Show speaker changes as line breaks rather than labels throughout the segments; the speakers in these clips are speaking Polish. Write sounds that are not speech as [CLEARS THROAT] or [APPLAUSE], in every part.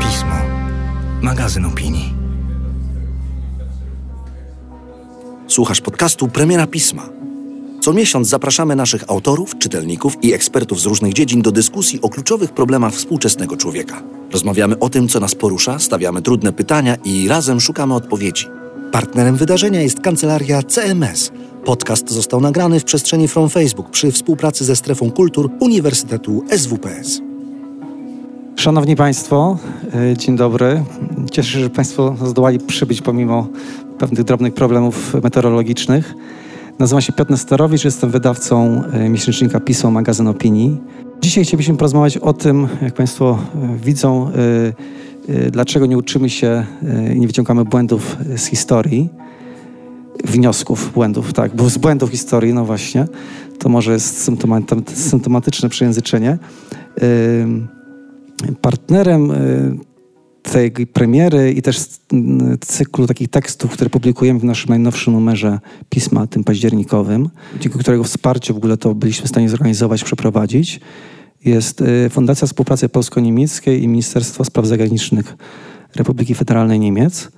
Pismo. Magazyn opinii. Słuchasz podcastu Premiera Pisma. Co miesiąc zapraszamy naszych autorów, czytelników i ekspertów z różnych dziedzin do dyskusji o kluczowych problemach współczesnego człowieka. Rozmawiamy o tym, co nas porusza, stawiamy trudne pytania i razem szukamy odpowiedzi. Partnerem wydarzenia jest kancelaria CMS. Podcast został nagrany w przestrzeni From Facebook przy współpracy ze Strefą Kultur Uniwersytetu SWPS.
Szanowni Państwo, e, dzień dobry. Cieszę się, że Państwo zdołali przybyć pomimo pewnych drobnych problemów meteorologicznych. Nazywam się Piotr Nesterowicz, jestem wydawcą e, miesięcznika Pismo Magazyn Opinii. Dzisiaj chcielibyśmy porozmawiać o tym, jak Państwo e, widzą, dlaczego nie uczymy się i nie wyciągamy błędów z historii. Wniosków, błędów, tak, bo z błędów historii, no właśnie, to może jest symptomatyczne przejęzyczenie. Partnerem y, tej premiery i też cyklu takich tekstów, które publikujemy w naszym najnowszym numerze pisma, tym październikowym, dzięki którego wsparciu w ogóle to byliśmy w stanie zorganizować, przeprowadzić, jest y, Fundacja Współpracy Polsko-Niemieckiej i Ministerstwo Spraw Zagranicznych Republiki Federalnej Niemiec.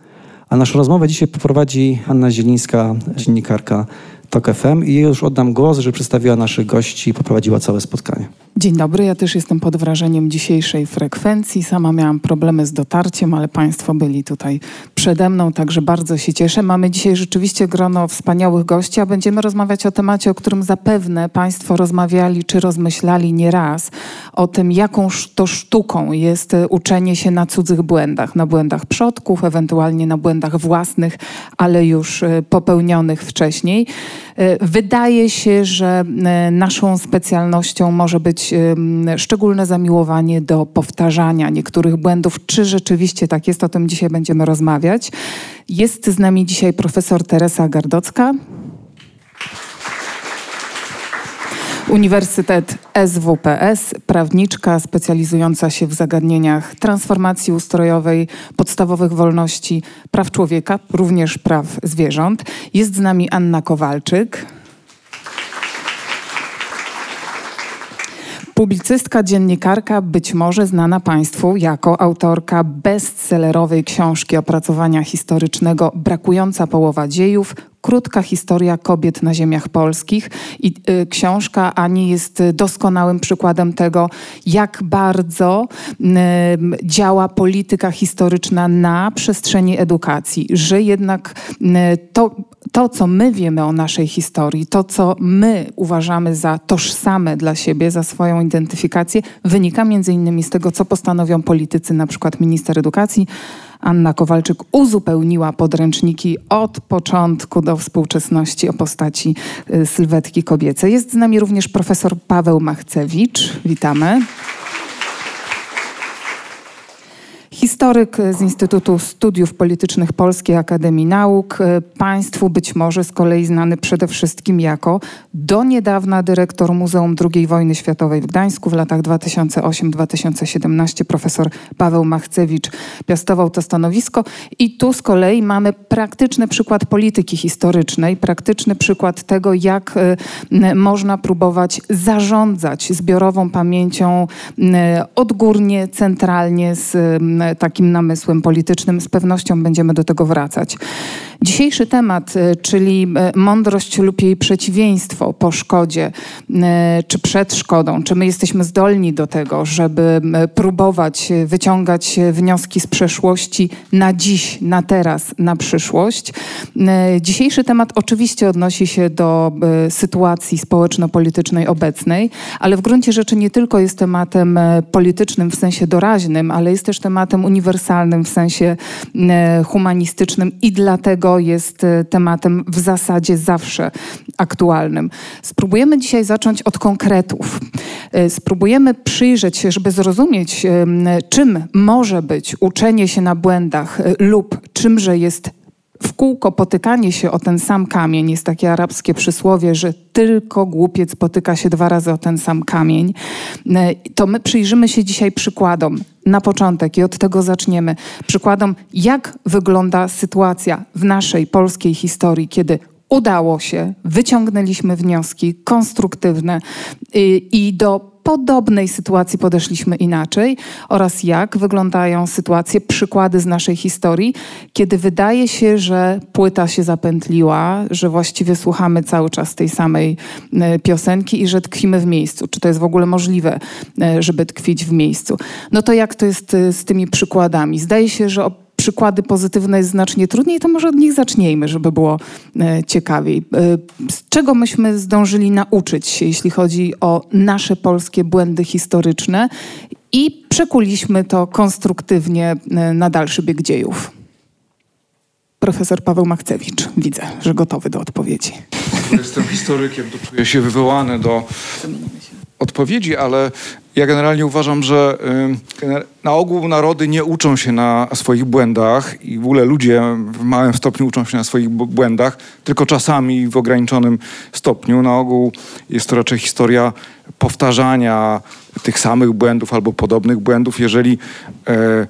A naszą rozmowę dzisiaj poprowadzi Anna Zielińska, dziennikarka TOK FM i już oddam głos, że przedstawiła naszych gości i poprowadziła całe spotkanie.
Dzień dobry, ja też jestem pod wrażeniem dzisiejszej frekwencji. Sama miałam problemy z dotarciem, ale Państwo byli tutaj przede mną, także bardzo się cieszę. Mamy dzisiaj rzeczywiście grono wspaniałych gości, a będziemy rozmawiać o temacie, o którym zapewne Państwo rozmawiali czy rozmyślali nieraz. O tym, jaką to sztuką jest uczenie się na cudzych błędach, na błędach przodków, ewentualnie na błędach własnych, ale już e, popełnionych wcześniej. E, wydaje się, że e, naszą specjalnością może być szczególne zamiłowanie do powtarzania niektórych błędów. Czy rzeczywiście tak jest? O tym dzisiaj będziemy rozmawiać. Jest z nami dzisiaj profesor Teresa Gardocka. Uniwersytet SWPS, prawniczka specjalizująca się w zagadnieniach transformacji ustrojowej, podstawowych wolności, praw człowieka, również praw zwierząt. Jest z nami Anna Kowalczyk. Publicystka, dziennikarka, być może znana Państwu jako autorka bestsellerowej książki opracowania historycznego Brakująca połowa dziejów, krótka historia kobiet na ziemiach polskich. I y, książka Ani jest doskonałym przykładem tego, jak bardzo y, działa polityka historyczna na przestrzeni edukacji, że jednak y, to, to, co my wiemy o naszej historii, to, co my uważamy za tożsame dla siebie, za swoją identyfikację, wynika między innymi z tego, co postanowią politycy, na przykład minister edukacji, Anna Kowalczyk uzupełniła podręczniki od początku do współczesności o postaci y, sylwetki kobiecej. Jest z nami również profesor Paweł Machcewicz. Witamy. Historyk z Instytutu Studiów Politycznych Polskiej Akademii Nauk, Państwu być może z kolei znany przede wszystkim jako do niedawna dyrektor Muzeum II Wojny Światowej w Gdańsku w latach 2008-2017 profesor Paweł Machcewicz piastował to stanowisko. I tu z kolei mamy praktyczny przykład polityki historycznej, praktyczny przykład tego, jak e, można próbować zarządzać zbiorową pamięcią odgórnie, centralnie z takim namysłem politycznym. Z pewnością będziemy do tego wracać. Dzisiejszy temat, y, czyli y, mądrość lub jej przeciwieństwo po szkodzie czy przed szkodą, czy my jesteśmy zdolni do tego, żeby próbować wyciągać wnioski z przeszłości na dziś, na teraz, na przyszłość. Dzisiejszy temat oczywiście odnosi się do sytuacji społeczno-politycznej obecnej, ale w gruncie rzeczy nie tylko jest tematem politycznym w sensie doraźnym, ale jest też tematem uniwersalnym w sensie humanistycznym i dlatego jest e, tematem w zasadzie zawsze aktualnym. Spróbujemy dzisiaj zacząć od konkretów. E, spróbujemy przyjrzeć się, żeby zrozumieć, czym może być uczenie się na błędach e, lub czymże jest w kółko potykanie się o ten sam kamień. Jest takie arabskie przysłowie, że tylko głupiec potyka się dwa razy o ten sam kamień. To my przyjrzymy się dzisiaj przykładom na początek i od tego zaczniemy. Przykładom, jak wygląda sytuacja w naszej polskiej historii, kiedy udało się, wyciągnęliśmy wnioski konstruktywne y, i do podobnej sytuacji podeszliśmy inaczej oraz jak wyglądają sytuacje, przykłady z naszej historii, kiedy wydaje się, że płyta się zapętliła, że właściwie słuchamy cały czas tej samej e, piosenki i że tkwimy w miejscu. Czy to jest w ogóle możliwe, e, żeby tkwić w miejscu? No to jak to jest e, z tymi przykładami? Zdaje się, że przykłady pozytywne jest znacznie trudniej, to może od nich zacznijmy, żeby było e, ciekawiej. E, z czego myśmy zdążyli nauczyć się, jeśli chodzi o nasze polskie błędy historyczne i przekuliśmy to konstruktywnie e, na dalszy bieg dziejów? Profesor Paweł Machcewicz, widzę, że gotowy do odpowiedzi.
Jestem historykiem, to czuję się wywołany do odpowiedzi, ale ja generalnie uważam, że na ogół narody nie uczą się na swoich błędach i w ogóle ludzie w małym stopniu uczą się na swoich błędach, tylko czasami w ograniczonym stopniu. Na ogół jest to raczej historia powtarzania tych samych błędów albo podobnych błędów. Jeżeli e,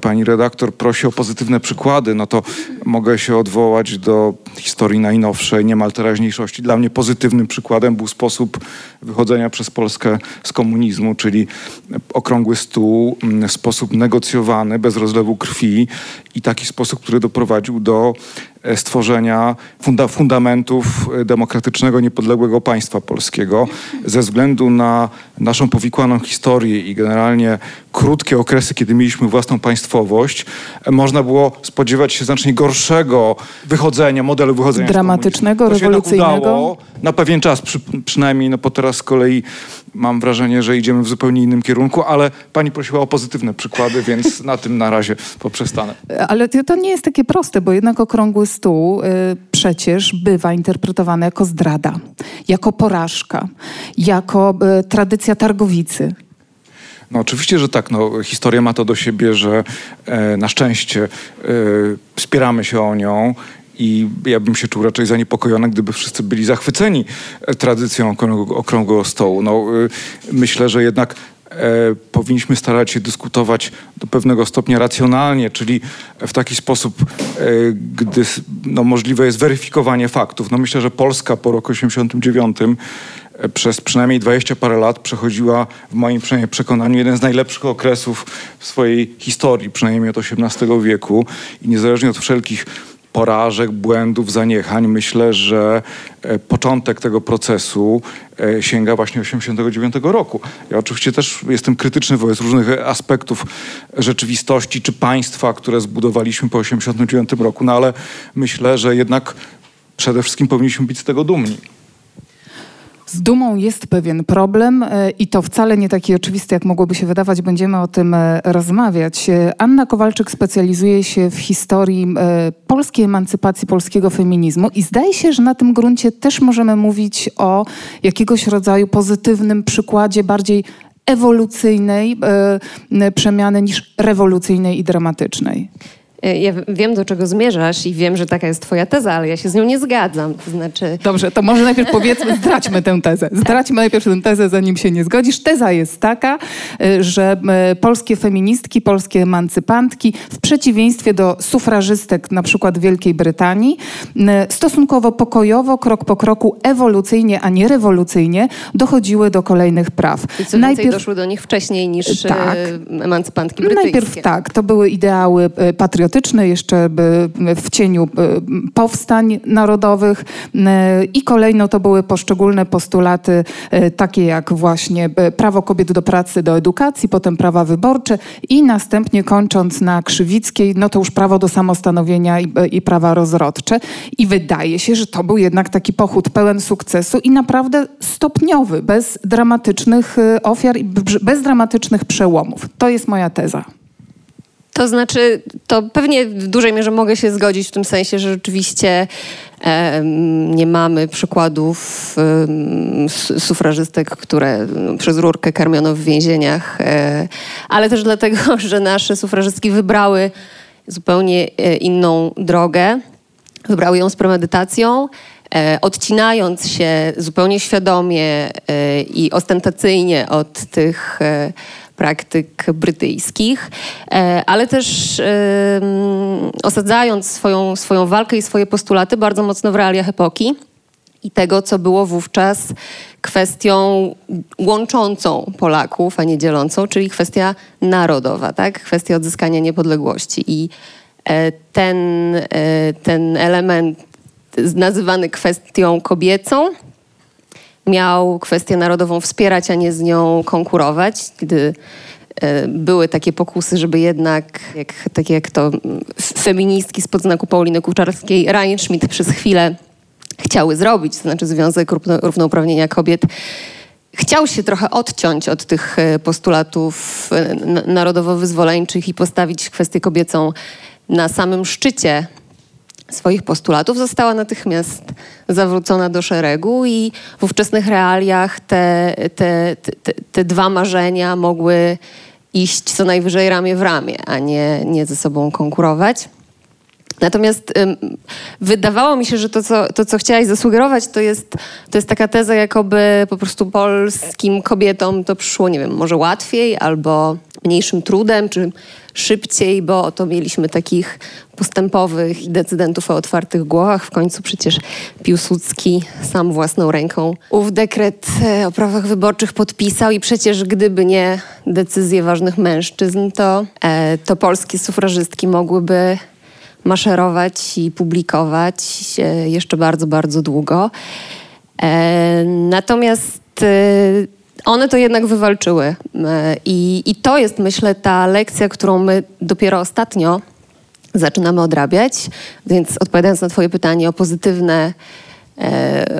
pani redaktor prosi o pozytywne przykłady, no to mogę się odwołać do historii najnowszej, niemal teraźniejszości. Dla mnie pozytywnym przykładem był sposób wychodzenia przez Polskę z komunizmu, czyli okrągły stół, mm, sposób negocjowany, bez rozlewu krwi i taki sposób, który doprowadził do e, stworzenia funda fundamentów e, demokratycznego, niepodległego państwa polskiego. Ze względu na naszą powikłaną historię i generalnie krótkie okresy, kiedy mieliśmy własną państwowość, e, można było spodziewać się znacznie gorszego wychodzenia, modelu wychodzenia
Dramatycznego, rewolucyjnego. Udało,
na pewien czas przy, przynajmniej, no bo teraz z kolei mam wrażenie, że idziemy w zupełnie innym kierunku, ale pani prosiła o pozytywne przykłady, więc [LAUGHS] na tym na razie poprzestanę.
Ale to nie jest takie proste, bo jednak okrągły stół y, przecież bywa interpretowany jako zdrada, jako porażka, jako y, tradycja targowicy.
No oczywiście, że tak. No, historia ma to do siebie, że e, na szczęście e, wspieramy się o nią i ja bym się czuł raczej zaniepokojony, gdyby wszyscy byli zachwyceni e, tradycją okrągłego, stołu. No, e, myślę, że jednak e, powinniśmy starać się dyskutować do pewnego stopnia racjonalnie, czyli w taki sposób, e, gdy no, możliwe jest weryfikowanie faktów. No, myślę, że Polska po roku 89 e, przez przynajmniej 20 parę lat przechodziła w moim przynajmniej przekonaniu jeden z najlepszych okresów w swojej historii, przynajmniej od XVIII wieku i niezależnie od wszelkich porażek, błędów, zaniechań. Myślę, że e, początek tego procesu e, sięga właśnie 89 roku. Ja oczywiście też jestem krytyczny wobec różnych aspektów rzeczywistości czy państwa, które zbudowaliśmy po 89 roku, no ale myślę, że jednak przede wszystkim powinniśmy być z tego dumni.
Z dumą jest pewien problem e, i to wcale nie taki oczywisty, jak mogłoby się wydawać. Będziemy o tym e, rozmawiać. E, Anna Kowalczyk specjalizuje się w historii polskiej emancypacji, polskiego feminizmu i zdaje się, że na tym gruncie też możemy mówić o jakiegoś rodzaju pozytywnym przykładzie bardziej ewolucyjnej przemiany niż rewolucyjnej i dramatycznej.
E, ja wiem, do czego zmierzasz i wiem, że taka jest twoja teza, ale ja się z nią nie zgadzam. To znaczy... [LAUGHS]
Dobrze, to może najpierw powiedzmy, zdradźmy tę tezę. Zdradźmy najpierw tę tezę, zanim się nie zgodzisz. Teza jest taka, e, że polskie feministki, polskie emancypantki w przeciwieństwie do sufrażystek na przykład Wielkiej Brytanii stosunkowo pokojowo, krok po kroku, ewolucyjnie, a nie rewolucyjnie dochodziły do kolejnych praw.
I co najpierw doszły do nich wcześniej niż tak, emancypantki brytyjskie.
Najpierw tak, to były ideały patriotyczne, patriotyczny, jeszcze w cieniu powstań narodowych i kolejno to były poszczególne postulaty, e, takie jak właśnie prawo kobiet do pracy, do edukacji, potem prawa wyborcze i następnie kończąc na Krzywickiej, no to już prawo do samostanowienia i, i prawa rozrodcze. I wydaje się, że to był jednak taki pochód pełen sukcesu i naprawdę stopniowy, bez dramatycznych ofiar i bez dramatycznych przełomów. To jest moja teza.
To znaczy, to pewnie w dużej mierze mogę się zgodzić w tym sensie, że rzeczywiście e, nie mamy przykładów e, sufrażystek, które no, przez rurkę karmiono w więzieniach, e, ale też dlatego, [LAUGHS] że nasze sufrażystki wybrały zupełnie e, inną drogę, wybrały ją z premedytacją e, odcinając się zupełnie świadomie e, i ostentacyjnie od tych praktyk brytyjskich, e, ale też osadzając swoją, swoją walkę i swoje postulaty bardzo mocno w realiach epoki i tego, co było wówczas kwestią łączącą Polaków, a nie dzielącą, czyli kwestia narodowa, tak? kwestia odzyskania niepodległości. I e, ten, e, ten element nazywany kwestią kobiecą miał kwestię narodową wspierać, a nie z nią konkurować. Gdy e, były takie pokusy, żeby jednak, jak, takie jak to feministki z podznaku Pauliny Kuczarskiej, Reinschmidt przez chwilę chciały zrobić, to znaczy Związek Równouprawnienia Kobiet, chciał się trochę odciąć od tych e, postulatów e, narodowo-wyzwoleńczych i postawić kwestię kobiecą na samym szczycie swoich postulatów, została natychmiast zawrócona do szeregu i w ówczesnych realiach te, te, te, te dwa marzenia mogły iść co najwyżej ramię w ramię, a nie, nie ze sobą konkurować. Natomiast ym, wydawało mi się, że to co, to, co chciałaś zasugerować, to jest, to jest taka teza, jakoby po prostu polskim kobietom to przyszło, nie wiem, może łatwiej albo mniejszym trudem, czy szybciej, bo to mieliśmy takich postępowych decydentów o otwartych głowach. W końcu przecież Piłsudski sam własną ręką ów dekret e, o prawach wyborczych podpisał i przecież gdyby nie decyzje ważnych mężczyzn, to, e, to polskie sufrażystki mogłyby maszerować i publikować jeszcze bardzo, bardzo długo. E, natomiast one to jednak wywalczyły. E, I, I to jest, myślę, ta lekcja, którą my dopiero ostatnio zaczynamy odrabiać. Więc odpowiadając na Twoje pytanie o pozytywne,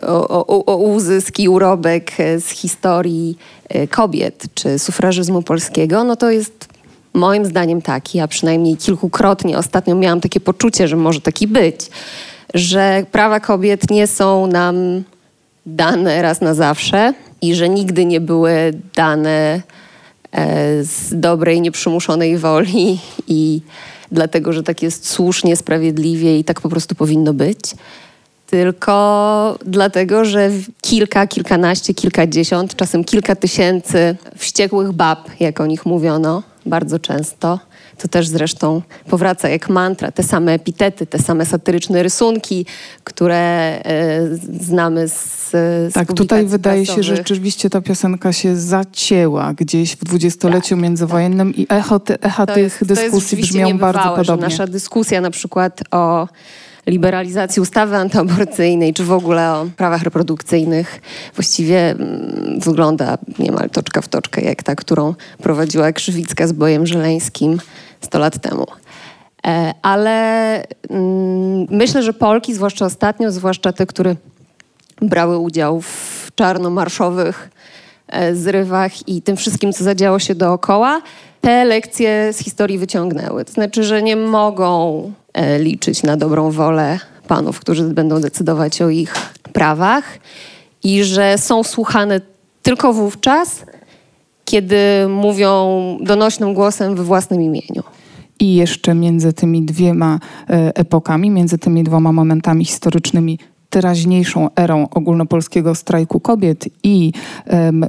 o, o, o uzysk i urobek z historii kobiet czy sufrażyzmu polskiego, no to jest moim zdaniem taki, a przynajmniej kilkukrotnie ostatnio miałam takie poczucie, że może taki być, że prawa kobiet nie są nam dane raz na zawsze i że nigdy nie były dane e, z dobrej, nieprzymuszonej woli i dlatego, że tak jest słusznie, sprawiedliwie i tak po prostu powinno być tylko dlatego, że kilka, kilkanaście, kilkadziesiąt, czasem kilka tysięcy wściekłych bab, jak o nich mówiono, bardzo często. To też zresztą powraca jak mantra, te same epitety, te same satyryczne rysunki, które e, znamy z, z
Tak, tutaj wydaje się, że rzeczywiście ta piosenka się zacięła gdzieś w dwudziestoleciu tak, międzywojennym tak. i echo, echa tych jest, dyskusji brzmią bardzo podobnie.
Nasza dyskusja na przykład o liberalizacji ustawy antyaborcyjnej, czy w ogóle o prawach reprodukcyjnych, właściwie mm, wygląda niemal toczka w toczkę, jak ta, którą prowadziła Krzywicka z Bojem Żeleńskim 100 lat temu. E, ale mm, myślę, że Polki, zwłaszcza ostatnio, zwłaszcza te, które brały udział w czarnomarszowych e, zrywach i tym wszystkim, co zadziało się dookoła, te lekcje z historii wyciągnęły. To znaczy, że nie mogą liczyć na dobrą wolę panów, którzy będą decydować o ich prawach i że są słuchane tylko wówczas, kiedy mówią donośnym głosem we własnym imieniu.
I jeszcze między tymi dwiema e, epokami, między tymi dwoma momentami historycznymi teraźniejszą erą ogólnopolskiego strajku kobiet i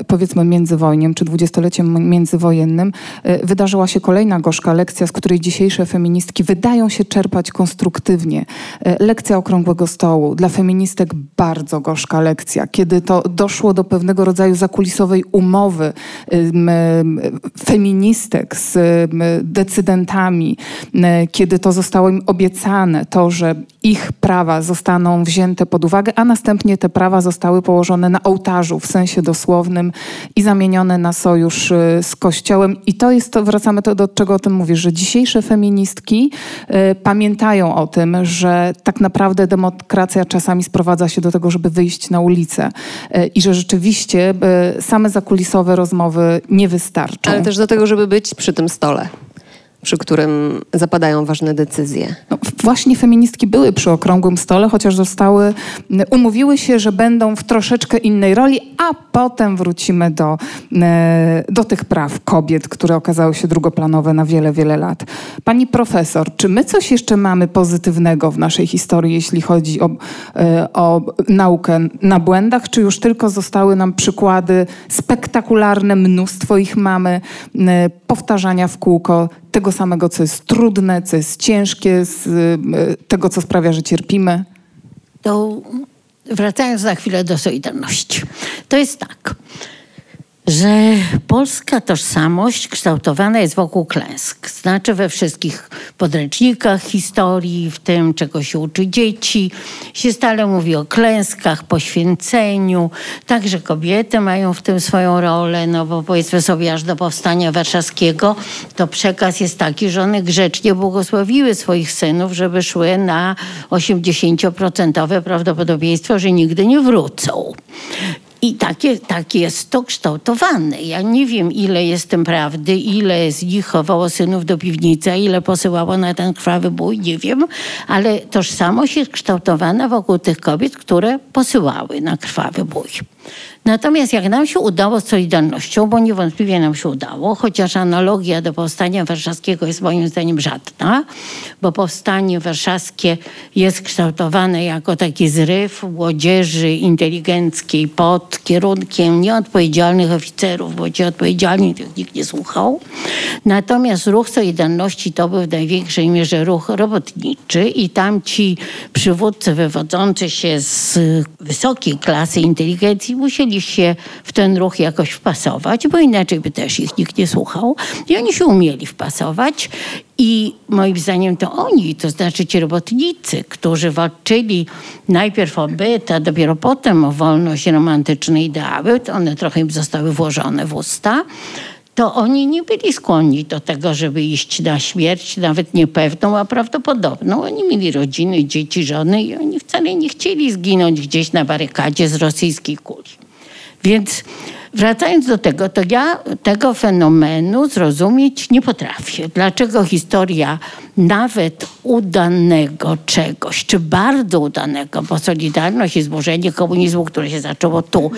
powiedzmy międzywojniem czy dwudziestoleciem międzywojennym e, wydarzyła się kolejna gorzka lekcja, z której dzisiejsze feministki wydają się czerpać konstruktywnie. E, lekcja okrągłego stołu. Dla feministek bardzo gorzka lekcja, kiedy to doszło do pewnego rodzaju zakulisowej umowy feministek z decydentami, kiedy to zostało im obiecane, to, że ich prawa zostaną wzięte pod uwagę, a następnie te prawa zostały położone na ołtarzu w sensie dosłownym i zamienione na sojusz y, z Kościołem. I to jest to, wracamy to do czego o tym mówisz, że dzisiejsze feministki y, pamiętają o tym, że tak naprawdę demokracja czasami sprowadza się do tego, żeby wyjść na ulicę y, i że rzeczywiście y, same zakulisowe rozmowy nie wystarczą.
Ale też do tego, żeby być przy tym stole przy którym zapadają ważne decyzje.
No, właśnie feministki były przy okrągłym stole, chociaż zostały, umówiły się, że będą w troszeczkę innej roli, a potem wrócimy do, do tych praw kobiet, które okazały się drugoplanowe na wiele, wiele lat. Pani profesor, czy my coś jeszcze mamy pozytywnego w naszej historii, jeśli chodzi o, e, o naukę na błędach, czy już tylko zostały nam przykłady spektakularne, mnóstwo ich mamy, powtarzania w kółko tego samego, co jest trudne, co jest ciężkie, z y, tego, co sprawia, że cierpimy?
To wracając na chwilę do Solidarności. To jest tak, że polska tożsamość kształtowana jest wokół klęsk. Znaczy we wszystkich podręcznikach historii, w tym czego się uczy dzieci, się stale mówi o klęskach, poświęceniu. Także kobiety mają w tym swoją rolę, no bo powiedzmy sobie aż do powstania warszawskiego to przekaz jest taki, że one grzecznie błogosławiły swoich synów, żeby szły na 80% prawdopodobieństwo, że nigdy nie wrócą. I takie, tak jest to kształtowane. Ja nie wiem, ile jest tym prawdy, ile z nich chowało synów do piwnicy, a ile posyłało na ten krwawy bój, nie wiem, ale tożsamość jest kształtowana wokół tych kobiet, które posyłały na krwawy bój. Natomiast jak nam się udało z Solidarnością, bo niewątpliwie nam się udało, chociaż analogia do powstania warszawskiego jest moim zdaniem żadna, bo powstanie warszawskie jest kształtowane jako taki zryw młodzieży inteligenckiej pod kierunkiem nieodpowiedzialnych oficerów, bo ci odpowiedzialni tych nikt nie słuchał. Natomiast ruch Solidarności to był w największej mierze ruch robotniczy i tam ci przywódcy wywodzący się z wysokiej klasy inteligencji musieli się w ten ruch jakoś wpasować, bo inaczej by też ich nikt nie słuchał. I oni się umieli wpasować i moim zdaniem to oni, to znaczy ci robotnicy, którzy walczyli najpierw o byt, a dopiero potem o wolność romantyczne ideały, to one trochę im zostały włożone w usta, to oni nie byli skłonni do tego, żeby iść na śmierć, nawet niepewną, a prawdopodobną. Oni mieli rodziny, dzieci, żony i oni wcale nie chcieli zginąć gdzieś na barykadzie z rosyjskiej kuli. Więc wracając do tego, to ja tego fenomenu zrozumieć nie potrafię. Dlaczego historia nawet udanego czegoś, czy bardzo udanego, bo Solidarność i zburzenie komunizmu, które się zaczęło tu,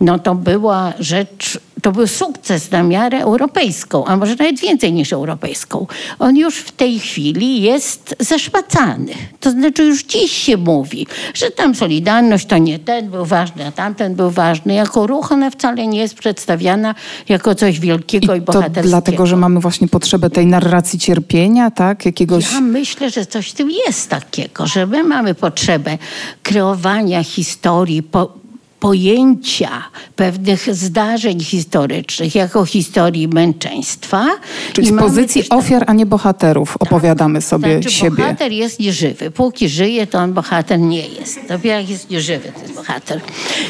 no to była rzecz to był sukces na miarę europejską, a może nawet więcej niż europejską. On już w tej chwili jest zaszpacany. To znaczy już dziś się mówi, że tam Solidarność to nie ten był ważny, a tamten był ważny. Jako ruch ona wcale nie jest przedstawiana jako coś wielkiego i, i bohaterskiego.
dlatego, że mamy właśnie potrzebę tej narracji cierpienia, tak? Jakiegoś...
Ja myślę, że coś w tym jest takiego, że my mamy potrzebę kreowania historii, po, pojęcia pewnych zdarzeń historycznych jako historii męczeństwa.
Czyli z pozycji ofiar, a nie bohaterów tak. opowiadamy sobie
znaczy,
siebie.
Bohater jest nieżywy. Póki żyje, to on bohater nie jest. Dopiero jak jest nieżywy, to jest bohater.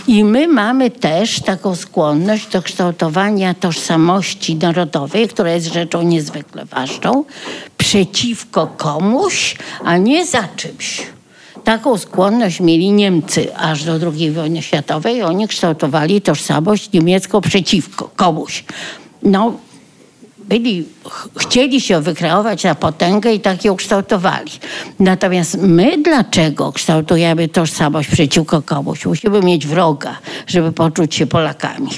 I my mamy też taką skłonność do kształtowania tożsamości narodowej, która jest rzeczą niezwykle ważną, przeciwko komuś, a nie za czymś. Taką skłonność mieli Niemcy aż do II wojny światowej. Oni kształtowali tożsamość niemiecką przeciwko komuś. No, byli, chcieli się wykreować na potęgę i tak ją kształtowali. Natomiast my dlaczego kształtujemy tożsamość przeciwko komuś? Musimy mieć wroga, żeby poczuć się Polakami.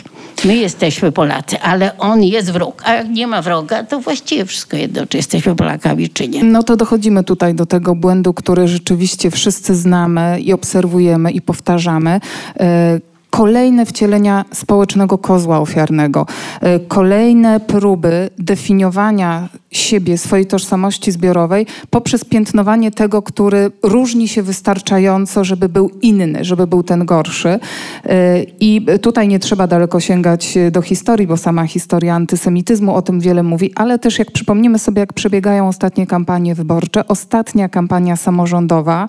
My jesteśmy Polacy, ale on jest wróg. A jak nie ma wroga, to właściwie wszystko jedno, czy jesteśmy Polakami, czy nie.
No to dochodzimy tutaj do tego błędu, który rzeczywiście wszyscy znamy i obserwujemy i powtarzamy. Kolejne wcielenia społecznego kozła ofiarnego, e, kolejne próby definiowania siebie, swojej tożsamości zbiorowej poprzez piętnowanie tego, który różni się wystarczająco, żeby był inny, żeby był ten gorszy. E, I tutaj nie trzeba daleko sięgać do historii, bo sama historia antysemityzmu o tym wiele mówi, ale też jak przypomnimy sobie, jak przebiegają ostatnie kampanie wyborcze, ostatnia kampania samorządowa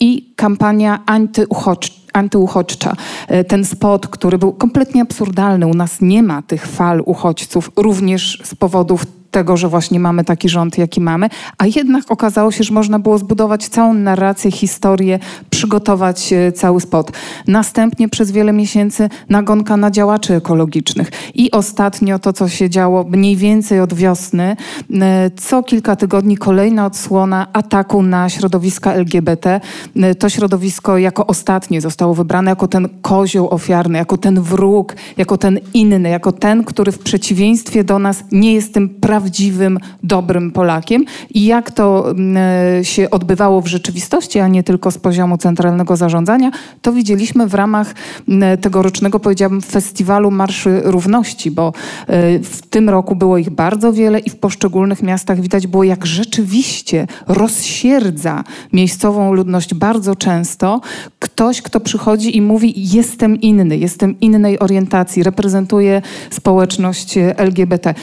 i kampania antyuchodźcza, antyuchodźcza. E, ten spot, który był kompletnie absurdalny. U nas nie ma tych fal uchodźców, również z powodów tego, że właśnie mamy taki rząd, jaki mamy, a jednak okazało się, że można było zbudować całą narrację, historię, przygotować e, cały spot. Następnie przez wiele miesięcy nagonka na działaczy ekologicznych i ostatnio to, co się działo mniej więcej od wiosny, e, co kilka tygodni kolejna odsłona ataku na środowiska LGBT. E, to środowisko jako ostatnie zostało wybrane jako ten kozioł ofiarny, jako ten wróg, jako ten inny, jako ten, który w przeciwieństwie do nas nie jest tym prawdziwym prawdziwym, dobrym Polakiem i jak to mm, się odbywało w rzeczywistości, a nie tylko z poziomu centralnego zarządzania, to widzieliśmy w ramach mm, tegorocznego, powiedziałabym, festiwalu Marszy Równości, bo e, w tym roku było ich bardzo wiele i w poszczególnych miastach widać było, jak rzeczywiście rozsierdza miejscową ludność bardzo często ktoś, kto przychodzi i mówi: Jestem inny, jestem innej orientacji, reprezentuję społeczność LGBT.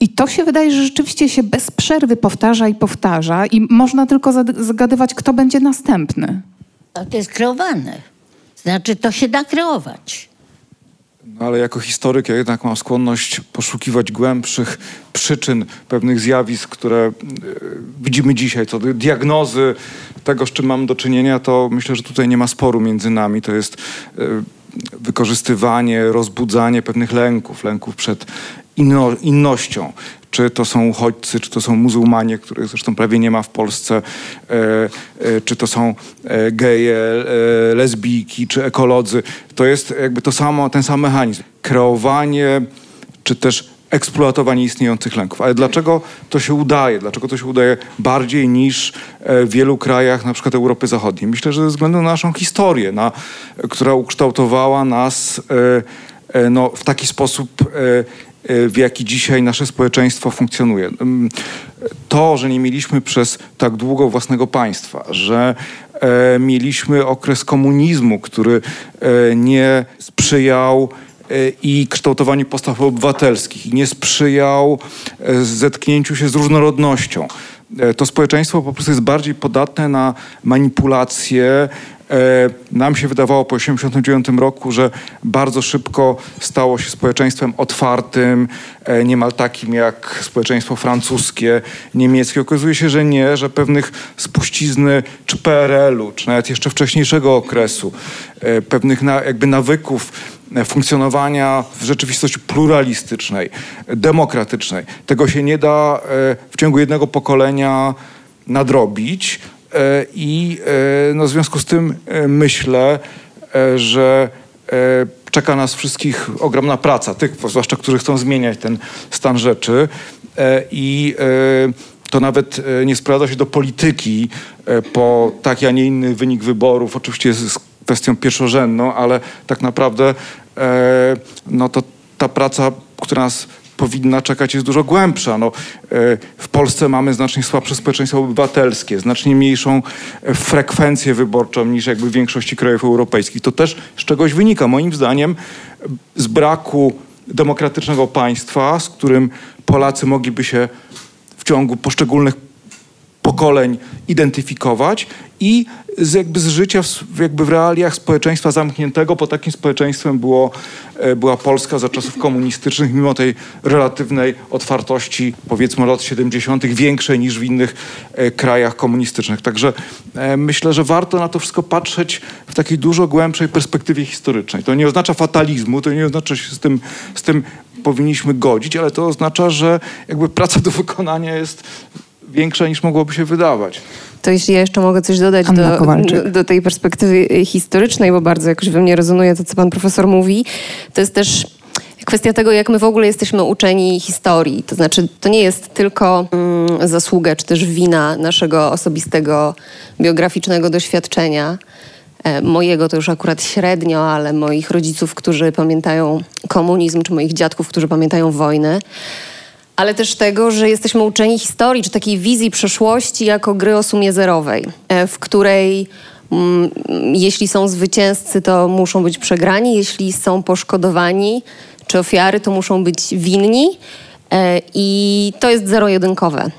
I to się wydaje, że rzeczywiście się bez przerwy powtarza i powtarza, i można tylko zgadywać, kto będzie następny.
To jest kreowane. Znaczy, to się da kreować.
No ale jako historyk ja jednak mam skłonność poszukiwać głębszych przyczyn pewnych zjawisk, które e, widzimy dzisiaj, co do diagnozy tego, z czym mam do czynienia, to myślę, że tutaj nie ma sporu między nami. To jest e, wykorzystywanie, rozbudzanie pewnych lęków, lęków przed inno, innością. Czy to są uchodźcy, czy to są muzułmanie, których zresztą prawie nie ma w Polsce, e, e, czy to są e, geje, lesbijki, czy ekolodzy. To jest jakby to samo, ten sam mechanizm. Kreowanie, czy też eksploatowanie istniejących lęków. Ale dlaczego to się udaje? Dlaczego to się udaje bardziej niż w wielu krajach, na przykład Europy Zachodniej? Myślę, że ze względu na naszą historię, na, która ukształtowała nas no, w taki sposób, w jaki dzisiaj nasze społeczeństwo funkcjonuje. To, że nie mieliśmy przez tak długo własnego państwa, że mieliśmy okres komunizmu, który nie sprzyjał i kształtowaniu postaw obywatelskich i nie sprzyjał e, zetknięciu się z różnorodnością. E, to społeczeństwo po prostu jest bardziej podatne na manipulacje. E, nam się wydawało po 1989 roku, że bardzo szybko stało się społeczeństwem otwartym, niemal takim jak społeczeństwo francuskie, niemieckie. Okazuje się, że nie, że pewnych spuścizny czy PRL-u, czy nawet jeszcze wcześniejszego okresu, pewnych na, jakby nawyków funkcjonowania w rzeczywistości pluralistycznej, demokratycznej. Tego się nie da e, w ciągu jednego pokolenia nadrobić e, i e, no, w związku z tym myślę, że czeka nas wszystkich ogromna praca, tych zwłaszcza, którzy chcą zmieniać ten stan rzeczy i to nawet nie sprowadza się do polityki po taki, a nie inny wynik wyborów. Oczywiście jest kwestią pierwszorzędną, ale tak naprawdę e, no to ta praca, która nas powinna czekać jest dużo głębsza. No, e, w Polsce mamy znacznie słabsze społeczeństwo obywatelskie, znacznie mniejszą frekwencję wyborczą niż jakby w większości krajów europejskich. To też z czegoś wynika, moim zdaniem, z braku demokratycznego państwa, z którym Polacy mogliby się w ciągu poszczególnych pokoleń identyfikować i z, jakby z życia w, jakby w realiach społeczeństwa zamkniętego, bo takim społeczeństwem było, e, była Polska za czasów komunistycznych, mimo tej relatywnej otwartości, powiedzmy lat 70., większej niż w innych e, krajach komunistycznych. Także e, myślę, że warto na to wszystko patrzeć w takiej dużo głębszej perspektywie historycznej. To nie oznacza fatalizmu, to nie oznacza, się z tym, z tym powinniśmy godzić, ale to oznacza, że jakby praca do wykonania jest większa niż mogłoby się wydawać.
To jeśli ja jeszcze mogę coś dodać do, do, tej perspektywy historycznej, bo bardzo jakoś we mnie rezonuje to, co pan profesor mówi, to jest też kwestia tego, jak my w ogóle jesteśmy uczeni historii. To znaczy, to nie jest tylko mm, zasługa, czy też wina naszego osobistego, biograficznego doświadczenia, e, mojego to już akurat średnio, ale moich rodziców, którzy pamiętają komunizm, czy moich dziadków, którzy pamiętają wojnę ale też tego, że jesteśmy uczeni historii, czy takiej wizji przeszłości jako gry o sumie zerowej, e, w której mm, jeśli są zwycięzcy, to muszą być przegrani, jeśli są poszkodowani czy ofiary, to muszą być winni e, i to jest zero-jedynkowe.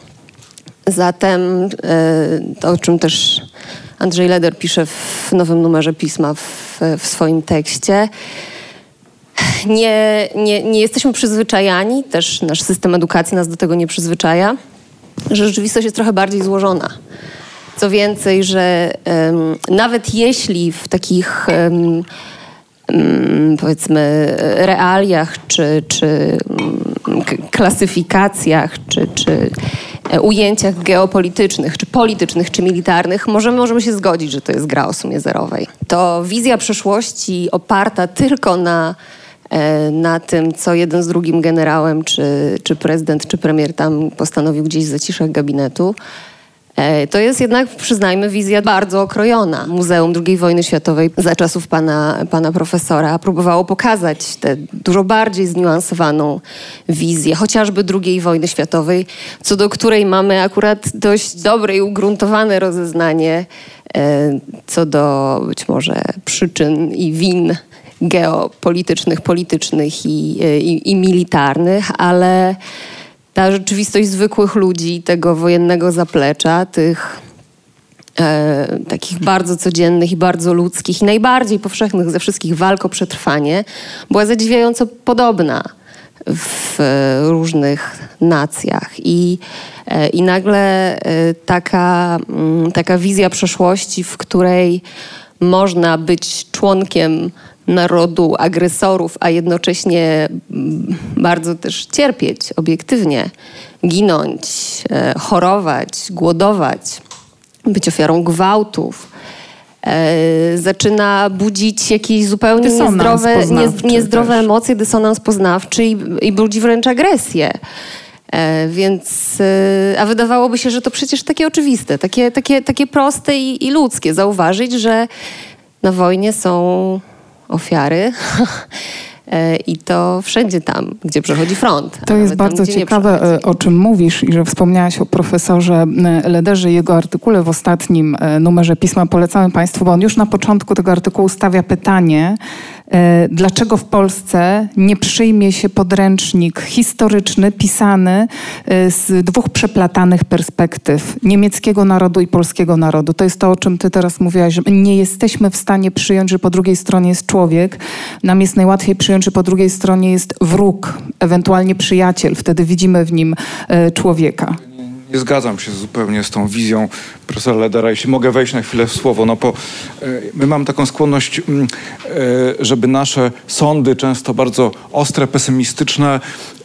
Zatem e, to, o czym też Andrzej Leder pisze w nowym numerze pisma w, w swoim tekście, nie, nie, nie jesteśmy przyzwyczajani, też nasz system edukacji nas do tego nie przyzwyczaja, że rzeczywistość jest trochę bardziej złożona. Co więcej, że um, nawet jeśli w takich um, powiedzmy realiach, czy, czy klasyfikacjach, czy, czy e, ujęciach geopolitycznych, czy politycznych, czy militarnych, możemy, możemy się zgodzić, że to jest gra o sumie zerowej. To wizja przyszłości oparta tylko na na tym, co jeden z drugim generałem, czy, czy prezydent, czy premier tam postanowił gdzieś w gabinetu. E, to jest jednak, przyznajmy, wizja bardzo okrojona. Muzeum II wojny światowej za czasów pana, pana profesora próbowało pokazać tę dużo bardziej zniuansowaną wizję, chociażby II wojny światowej, co do której mamy akurat dość dobre i ugruntowane rozeznanie e, co do być może przyczyn i win geopolitycznych, politycznych i, i, i militarnych, ale ta rzeczywistość zwykłych ludzi, tego wojennego zaplecza, tych e, takich bardzo codziennych i bardzo ludzkich i najbardziej powszechnych ze wszystkich walk o przetrwanie, była zadziwiająco podobna w różnych nacjach. I, e, i nagle e, taka, mm, taka wizja przeszłości, w której można być członkiem narodu agresorów, a jednocześnie mm, bardzo też cierpieć obiektywnie, ginąć, e, chorować, głodować, być ofiarą gwałtów. E, zaczyna budzić jakieś zupełnie niezdrowe, nie, niezdrowe emocje, dysonans poznawczy i, i budzi wręcz agresję. E, więc, a wydawałoby się, że to przecież takie oczywiste, takie, takie, takie proste i, i ludzkie. Zauważyć, że na wojnie są ofiary. [LAUGHS] E, I to wszędzie tam, gdzie przechodzi front.
To jest bardzo tam, ciekawe, e, o czym mówisz i że wspomniałaś o profesorze e, Lederze, jego artykule w ostatnim numerze pisma. Polecamy Państwu, bo on już na początku tego artykułu stawia pytanie, dlaczego w Polsce nie przyjmie się podręcznik historyczny pisany e, z dwóch przeplatanych perspektyw niemieckiego narodu i polskiego narodu. To jest to, o czym ty teraz mówiłaś, że nie jesteśmy w stanie przyjąć, że po drugiej stronie jest człowiek. Nam jest najłatwiej przyjąć, że po drugiej stronie jest wróg, ewentualnie przyjaciel. Wtedy widzimy w nim e, człowieka
nie zgadzam się zupełnie z tą wizją profesora Ledera. Jeśli mogę wejść na chwilę w słowo, no bo my mamy taką skłonność, mm, e, żeby nasze sądy, często bardzo ostre, pesymistyczne,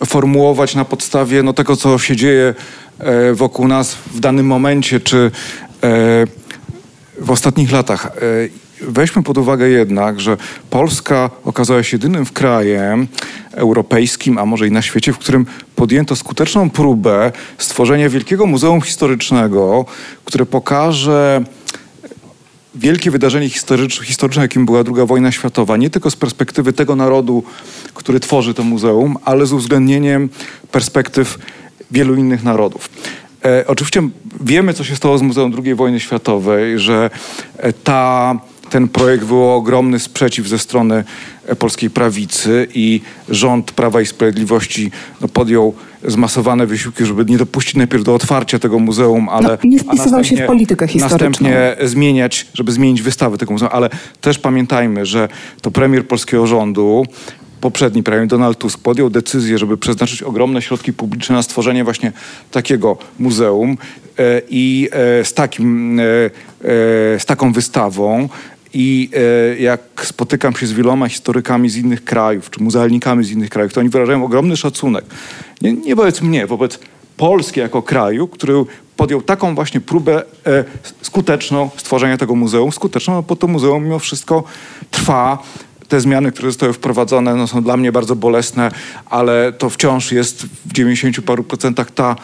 formułować na podstawie no, tego, co się dzieje e, wokół nas w danym momencie, czy e, w ostatnich latach. Weźmy pod uwagę jednak, że Polska okazała się jedynym krajem europejskim, a może i na świecie, w którym podjęto skuteczną próbę stworzenia wielkiego muzeum historycznego, które pokaże wielkie wydarzenie historyczne, historyczne, jakim była II wojna światowa, nie tylko z perspektywy tego narodu, który tworzy to muzeum, ale z uwzględnieniem perspektyw wielu innych narodów. E, oczywiście wiemy, co się stało z Muzeum II wojny światowej, że e, ta ten projekt wywołał ogromny sprzeciw ze strony e, polskiej prawicy i rząd Prawa i Sprawiedliwości no, podjął zmasowane wysiłki, żeby nie dopuścić najpierw do otwarcia tego muzeum, ale
no, nie wpisywał się w politykę historyczną.
Następnie zmieniać, żeby zmienić wystawę tego muzeum. Ale też pamiętajmy, że to premier polskiego rządu poprzedni premier Donald Tusk podjął decyzję, żeby przeznaczyć ogromne środki publiczne na stworzenie właśnie takiego muzeum e, i e, z, takim, z taką wystawą i e, jak spotykam się z wieloma historykami z innych krajów, czy muzealnikami z innych krajów, to oni wyrażają ogromny szacunek. Nie, nie wobec mnie, wobec Polski jako kraju, który podjął taką właśnie próbę e, skuteczną stworzenia tego muzeum. Skuteczną, bo to muzeum mimo wszystko trwa. Te zmiany, które zostały wprowadzone, no, są dla mnie bardzo bolesne, ale to wciąż jest w 90 paru procentach ta,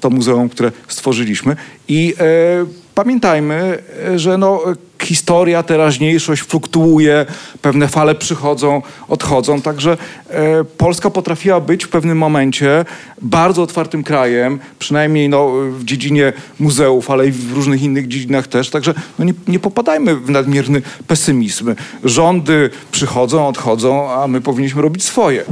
to muzeum, które stworzyliśmy. I e, pamiętajmy, że no, historia, teraźniejszość fluktuuje, pewne fale przychodzą, odchodzą. Także e, Polska potrafiła być w pewnym momencie bardzo otwartym krajem, przynajmniej no, w dziedzinie muzeów, ale i w różnych innych dziedzinach też. Także no, nie, nie popadajmy w nadmierny pesymizm. Rządy przychodzą, odchodzą, a my powinniśmy robić swoje.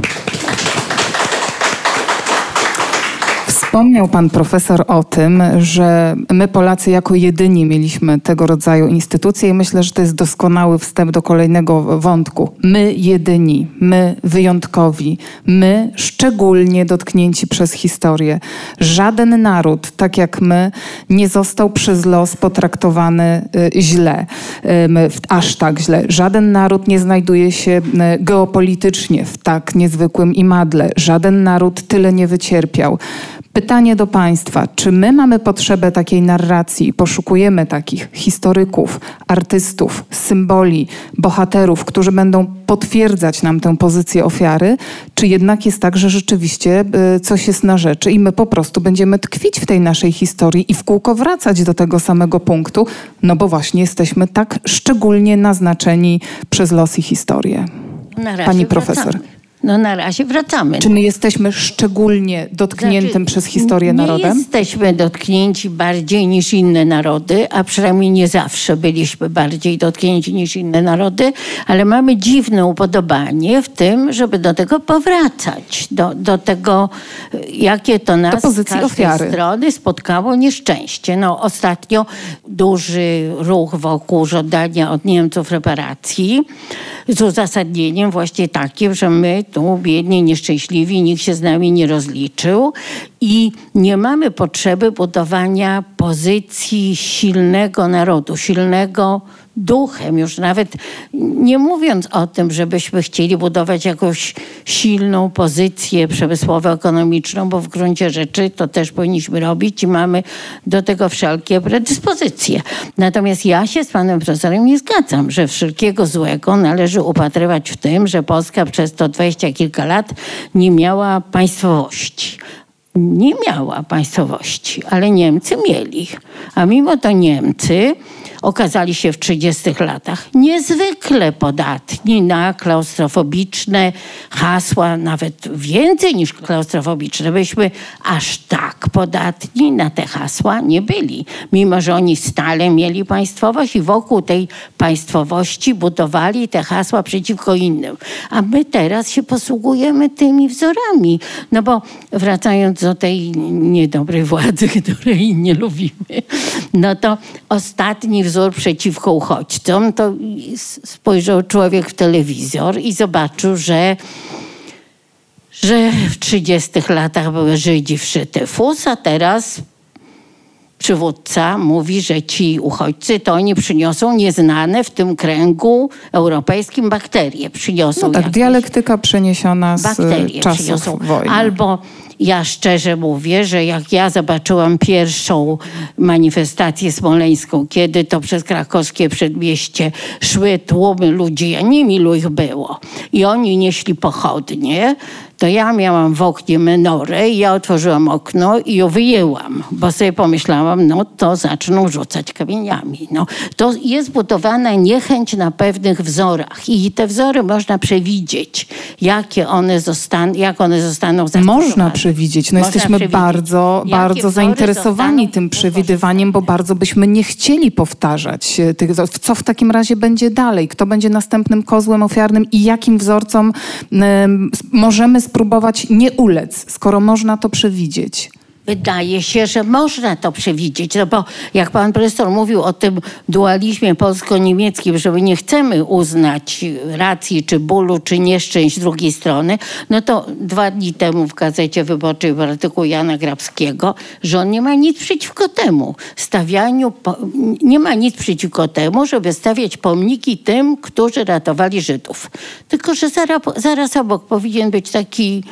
Wspomniał pan profesor o tym, że my Polacy jako jedyni mieliśmy tego rodzaju instytucje i myślę, że to jest doskonały wstęp do kolejnego wątku. My jedyni, my wyjątkowi, my szczególnie dotknięci przez historię. Żaden naród, tak jak my, nie został przez los potraktowany y, źle, aż tak źle. Żaden naród nie znajduje się y, geopolitycznie w tak niezwykłym imadle. Żaden naród tyle nie wycierpiał Pytanie do Państwa, czy my mamy potrzebę takiej narracji i poszukujemy takich historyków, artystów, symboli, bohaterów, którzy będą potwierdzać nam tę pozycję ofiary, czy jednak jest tak, że rzeczywiście y, coś jest na rzeczy i my po prostu będziemy tkwić w tej naszej historii i w kółko wracać do tego samego punktu, no bo właśnie jesteśmy tak szczególnie naznaczeni przez los i historię. Pani profesor.
wracamy. No na razie wracamy.
Czy my jesteśmy szczególnie dotkniętym
Znaczy,
przez historię
nie
narodem?
jesteśmy dotknięci bardziej niż inne narody, a przynajmniej nie zawsze byliśmy bardziej dotknięci niż inne narody, ale mamy dziwne upodobanie w tym, żeby do tego powracać, do, do tego, jakie to nas z każdej
ofiary.
strony spotkało nieszczęście. No, ostatnio duży ruch wokół żądania od Niemców reparacji z uzasadnieniem właśnie takim, że my tu biedni, nieszczęśliwi, nikt się z nami nie rozliczył i nie mamy potrzeby budowania pozycji silnego narodu, silnego duchem, już nawet nie mówiąc o tym, żebyśmy chcieli budować jakąś silną pozycję przemysłowo-ekonomiczną, bo w gruncie rzeczy to też powinniśmy robić i mamy do tego wszelkie predyspozycje. Natomiast ja się z panem profesorem nie zgadzam, że wszelkiego złego należy upatrywać w tym, że Polska przez to dwadzieścia kilka lat nie miała państwowości nie miała państwowości, ale Niemcy mieli. A mimo to Niemcy okazali się w 30 latach niezwykle podatni na klaustrofobiczne hasła, nawet więcej niż klaustrofobiczne. Byśmy aż tak podatni na te hasła nie byli. Mimo, że oni stale mieli państwowość i wokół tej państwowości budowali te hasła przeciwko innym. A my teraz się posługujemy tymi wzorami. No bo wracając do tej niedobrej władzy, [LAUGHS] której nie lubimy, no to ostatni wzór przeciwko uchodźcom, to spojrzał człowiek w telewizor i zobaczył, że że w 30 latach były Żydzi wszyte fus, a teraz przywódca mówi, że ci uchodźcy to oni przyniosą nieznane w tym kręgu europejskim bakterie. Przyniosą
No tak,
jakieś
dialektyka przeniesiona z
bakterie
czasów
przyniosą.
wojny.
Albo ja szczerze mówię, że jak ja zobaczyłam pierwszą manifestację smoleńską, kiedy to przez krakowskie przedmieście szły tłumy ludzi, a nie milu ich było, i oni nieśli pochodnie, to ja miałam w oknie menorę i ja otworzyłam okno i ją wyjęłam, bo sobie pomyślałam, no to zaczną rzucać kamieniami. No, to jest budowana niechęć na pewnych wzorach i te wzory można przewidzieć, jakie one zostaną, jak one zostaną zastosowane.
Można przewidzieć. No
Można
jesteśmy
przewidzieć.
bardzo,
Jakie
bardzo zainteresowani tym przewidywaniem, bo bardzo byśmy nie chcieli powtarzać e, tych wzorów. Co w takim razie będzie dalej? Kto będzie następnym kozłem ofiarnym i jakim wzorcom możemy spróbować nie ulec, skoro można to przewidzieć?
Wydaje się, że można to przewidzieć, no bo jak pan profesor mówił o tym dualizmie polsko-niemieckim, że my nie chcemy uznać racji, czy bólu, czy nieszczęść drugiej strony, no to dwa dni temu w Gazecie Wyborczej w artykuł Jana Grabskiego, że on nie ma nic przeciwko temu stawianiu, nie ma nic przeciwko temu, żeby stawiać pomniki tym, którzy ratowali Żydów. Tylko, że zaraz, zaraz obok powinien być taki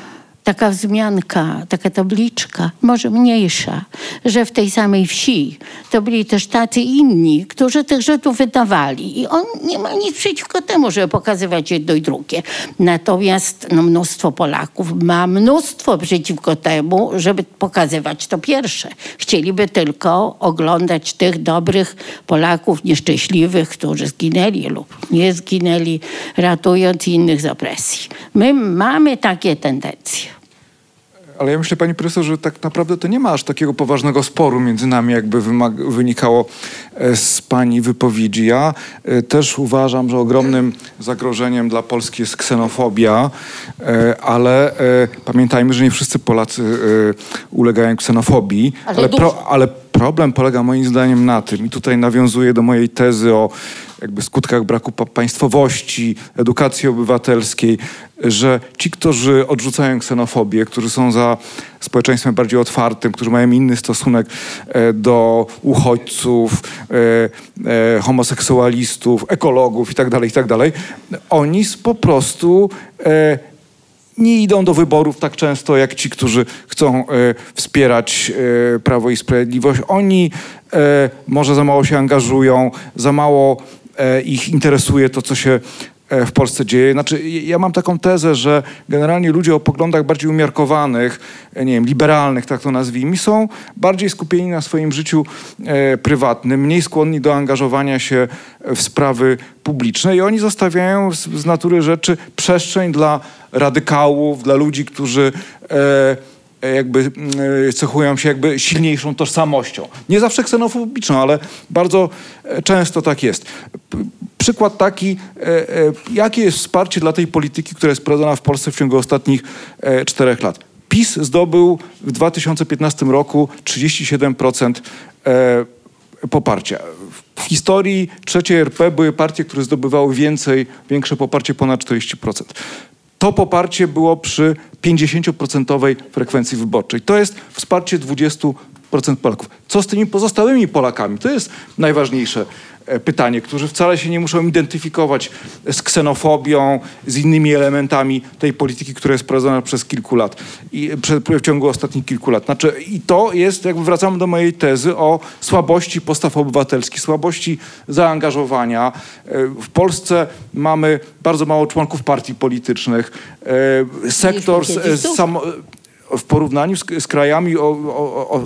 taka wzmianka, taka tabliczka, może mniejsza, że w tej samej wsi to byli też tacy inni, którzy tych Żydów wydawali. I on nie ma nic przeciwko temu, żeby pokazywać jedno i drugie. Natomiast no, mnóstwo Polaków ma mnóstwo przeciwko temu, żeby pokazywać to pierwsze. Chcieliby tylko oglądać tych dobrych Polaków nieszczęśliwych, którzy zginęli lub nie zginęli, ratując innych z opresji. My mamy takie tendencje.
Ale ja myślę, pani profesor, że tak naprawdę to nie ma aż takiego poważnego sporu między nami, jakby wynikało e, z pani wypowiedzi. Ja e, też uważam, że ogromnym zagrożeniem dla Polski jest ksenofobia, e, ale pamiętajmy, że nie wszyscy Polacy ulegają ksenofobii,
Ale
ale, pro, ale problem polega moim zdaniem na tym, i tutaj nawiązuję do mojej tezy o jakby skutkach braku pa- państwowości, edukacji obywatelskiej, że ci, którzy odrzucają ksenofobię, którzy są za społeczeństwem bardziej otwartym, którzy mają inny stosunek e, do uchodźców, e, e, homoseksualistów, ekologów itd., itd., oni s- po prostu nie idą do wyborów tak często jak ci, którzy chcą e, wspierać e, Prawo i Sprawiedliwość. Oni e, może za mało się angażują, za mało ich interesuje to, co się e, w Polsce dzieje. Znaczy, ja mam taką tezę, że generalnie ludzie o poglądach bardziej umiarkowanych, e, nie wiem, liberalnych, tak to nazwijmy, są bardziej skupieni na swoim życiu e, prywatnym, mniej skłonni do angażowania się w sprawy publiczne i oni zostawiają z, z natury rzeczy przestrzeń dla radykałów, dla ludzi, którzy e, e, jakby e, cechują się jakby silniejszą tożsamością. Nie zawsze ksenofobiczną, ale bardzo e, często tak jest. Przykład taki, e, e, jakie jest wsparcie dla tej polityki, która jest prowadzona w Polsce w ciągu ostatnich e, czterech lat. PiS zdobył w 2015 roku 37% e, poparcia. W historii trzeciej RP były partie, które zdobywały więcej, większe poparcie ponad 40%. To poparcie było przy 50% frekwencji wyborczej. To jest wsparcie 20% Polaków. Co z tymi pozostałymi Polakami? To jest najważniejsze pytanie, którzy wcale się nie muszą identyfikować z ksenofobią, z innymi elementami tej polityki, która jest prowadzona przez kilku lat i prze- w ciągu ostatnich kilku lat. Znaczy, I to jest, jakby wracamy do mojej tezy o słabości postaw obywatelskich, słabości zaangażowania. E, W Polsce mamy bardzo mało członków partii politycznych. E, Sektor z, w porównaniu z, z krajami, o, o,